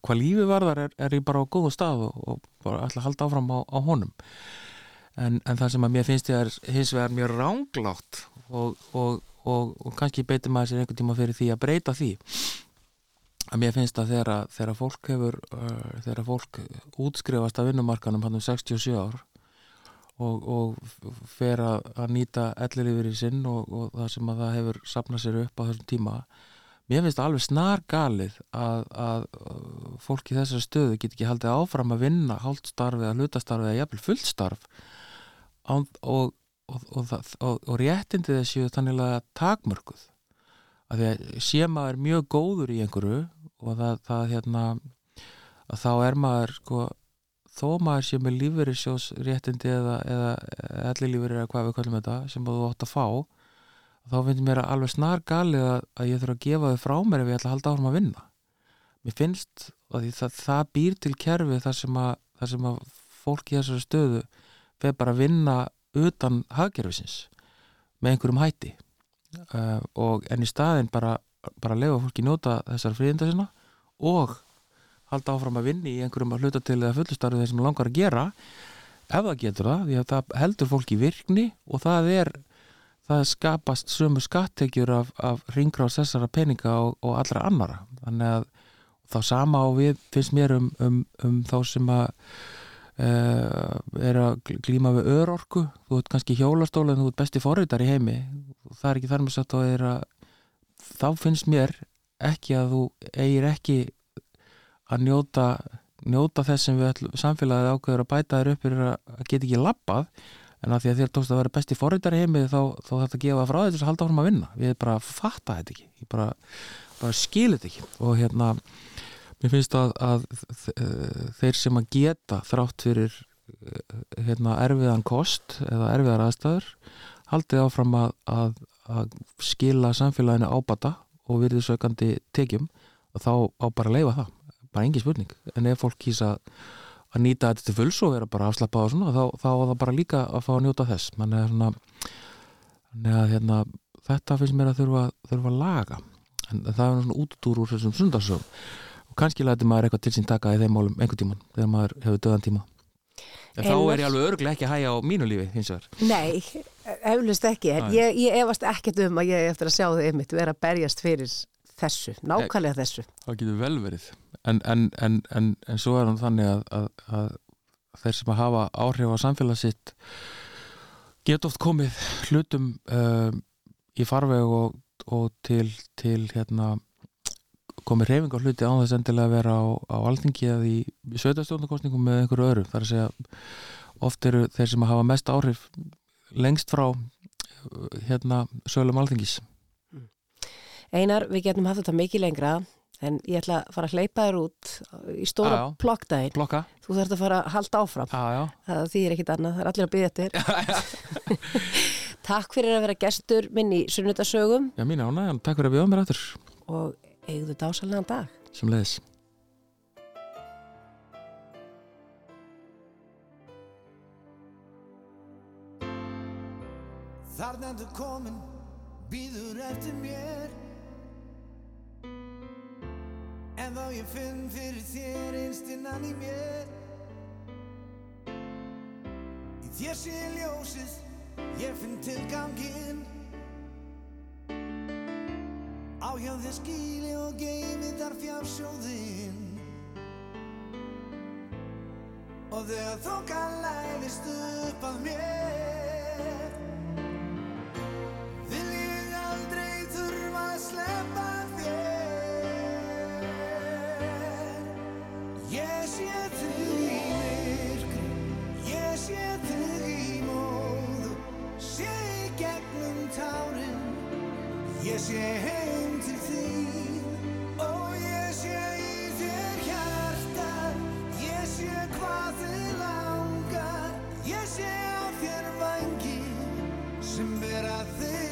hvað lífið varðar er, er ég bara á góðum stað og, og bara ætla að halda áfram á, á honum en, en það sem að mér finnst ég er hins vegar mjög ránglátt og, og, og, og kannski beitir maður sér einhvern tíma fyrir því að breyta því. Að mér finnst að þegar, þegar fólk hefur uh, þegar fólk útskrifast af vinnumarkanum hann um 67 ár og, fer að, að nýta ellilífur í sinn og, það sem að það hefur sapnað sér upp á þessum tíma mér finnst það alveg snar galið að, að uh, fólk í þessari stöðu get ekki haldið áfram að vinna hálfstarf eða hlutastarf eða jafnvel fullstarf og, og, og, og, réttindi þessu þannig að takmörkuð. Að því að sé maður mjög góður í einhverju og það, það hérna að þá er maður sko þó maður sé með lífverðisjós réttindi eða, eða ellilífur eða hvað við kallum þetta sem þú átt að fá þá finnst mér alveg snar galið að, að ég þurfa að gefa þau frá mér ef ég ætla að halda áfram að vinna. Mér finnst að það, það býr til kerfi þar sem að, þar sem að fólk í þessari stöðu fer bara að vinna utan hagkerfisins með einhverjum hætti. Uh, og en í staðin bara, bara lefa fólki njóta þessar fríðinda sinna og halda áfram að vinna í einhverjum að hluta til eða fullustarfi þeir sem langar að gera. Ef það getur það, því að það heldur fólki virkni og það er það skapast sömu skattekjur af, af ringrás þessara peninga og, og allra annara þannig að þá sama á við finnst mér um, um, um þá sem að er að gl- glíma við örorku. Þú ert kannski hjólastóla en þú ert besti forritar í heimi. Það er ekki þar með satt að er að þá finnst mér ekki að þú eigir ekki að njóta njóta þess sem við samfélagið ákveður að bæta þér upp fyrir að, að geta ekki labbað en að því að þér tókst að vera besti forritar í heimi þá, þá þetta gefa frá þetta að halda áfram að vinna. Við bara fatta þetta ekki. Ég bara, bara skilu þetta ekki. Og hérna mér finnst að, að þ- þeir sem að geta þrátt fyrir eh, hérna, erfiðan kost eða erfiðar aðstæður haldið áfram að, að, að skila samfélaginu ábata og virðisökandi tekjum og þá á bara að leifa það. Bara engin spurning, en ef fólk kýsa að nýta þetta til fulls og vera bara afslappað og svona, þá, þá á það bara líka að fá að njóta þess. Þannig að, svona, að hérna, þetta finnst mér að þurfa, þurfa að laga. En það er svona útúr úr þessum sundarsögum og kannski læti maður eitthvað til sín taka í þeim málum einhvern tíman, þegar maður hefur döðan tíma. En þá Einar- er ég alveg örglega ekki að hæja á mínu lífi hins vegar. Nei, eflust ekki. Ég, ég efast ekkert um að ég eftir að sjá þau einmitt vera að berjast fyrir þessu, nákvæmlega þessu. Það getur vel verið. En, en, en, en, en svo er hann þannig að, að, að þeir sem að hafa áhrif á samfélag sitt geta oft komið hlutum um, í farveg og, og til, til hérna komið reyfing á hluti án þess endilega að vera á, á alþingi eða í, sveitastjórnarkostningum með einhverju öðru. Þar að segja oft eru þeir sem hafa mest áhrif lengst frá hérna sölum alþingis. Einar, við getum haft þetta mikið lengra en ég ætla að fara að hleypa þér út í stóra Klokka? þú þarfst að fara að halda áfram. Já, já. Það þýðir ekkit annað, það er allir að byggja eftir. Takk fyrir að vera gestur minn í sunnudasögum Já, mín ánægjan, takk fyrir að bjóða mér aftur. Og eigðu dásalega dag. Sem leiðis Þarna þú komin, býður eftir mér. En þá ég finn fyrir þér einst innan í mér. Í þér sé ljósið, ég finn tilganginn hjá þér skíli og geimi þar fjársjóðinn. Og þegar þokan læðist upp að mér Ég sé heim til þín Og ég sé í þér hjartar Ég sé hvað þið langar Ég sé á þér vangi sem bera þig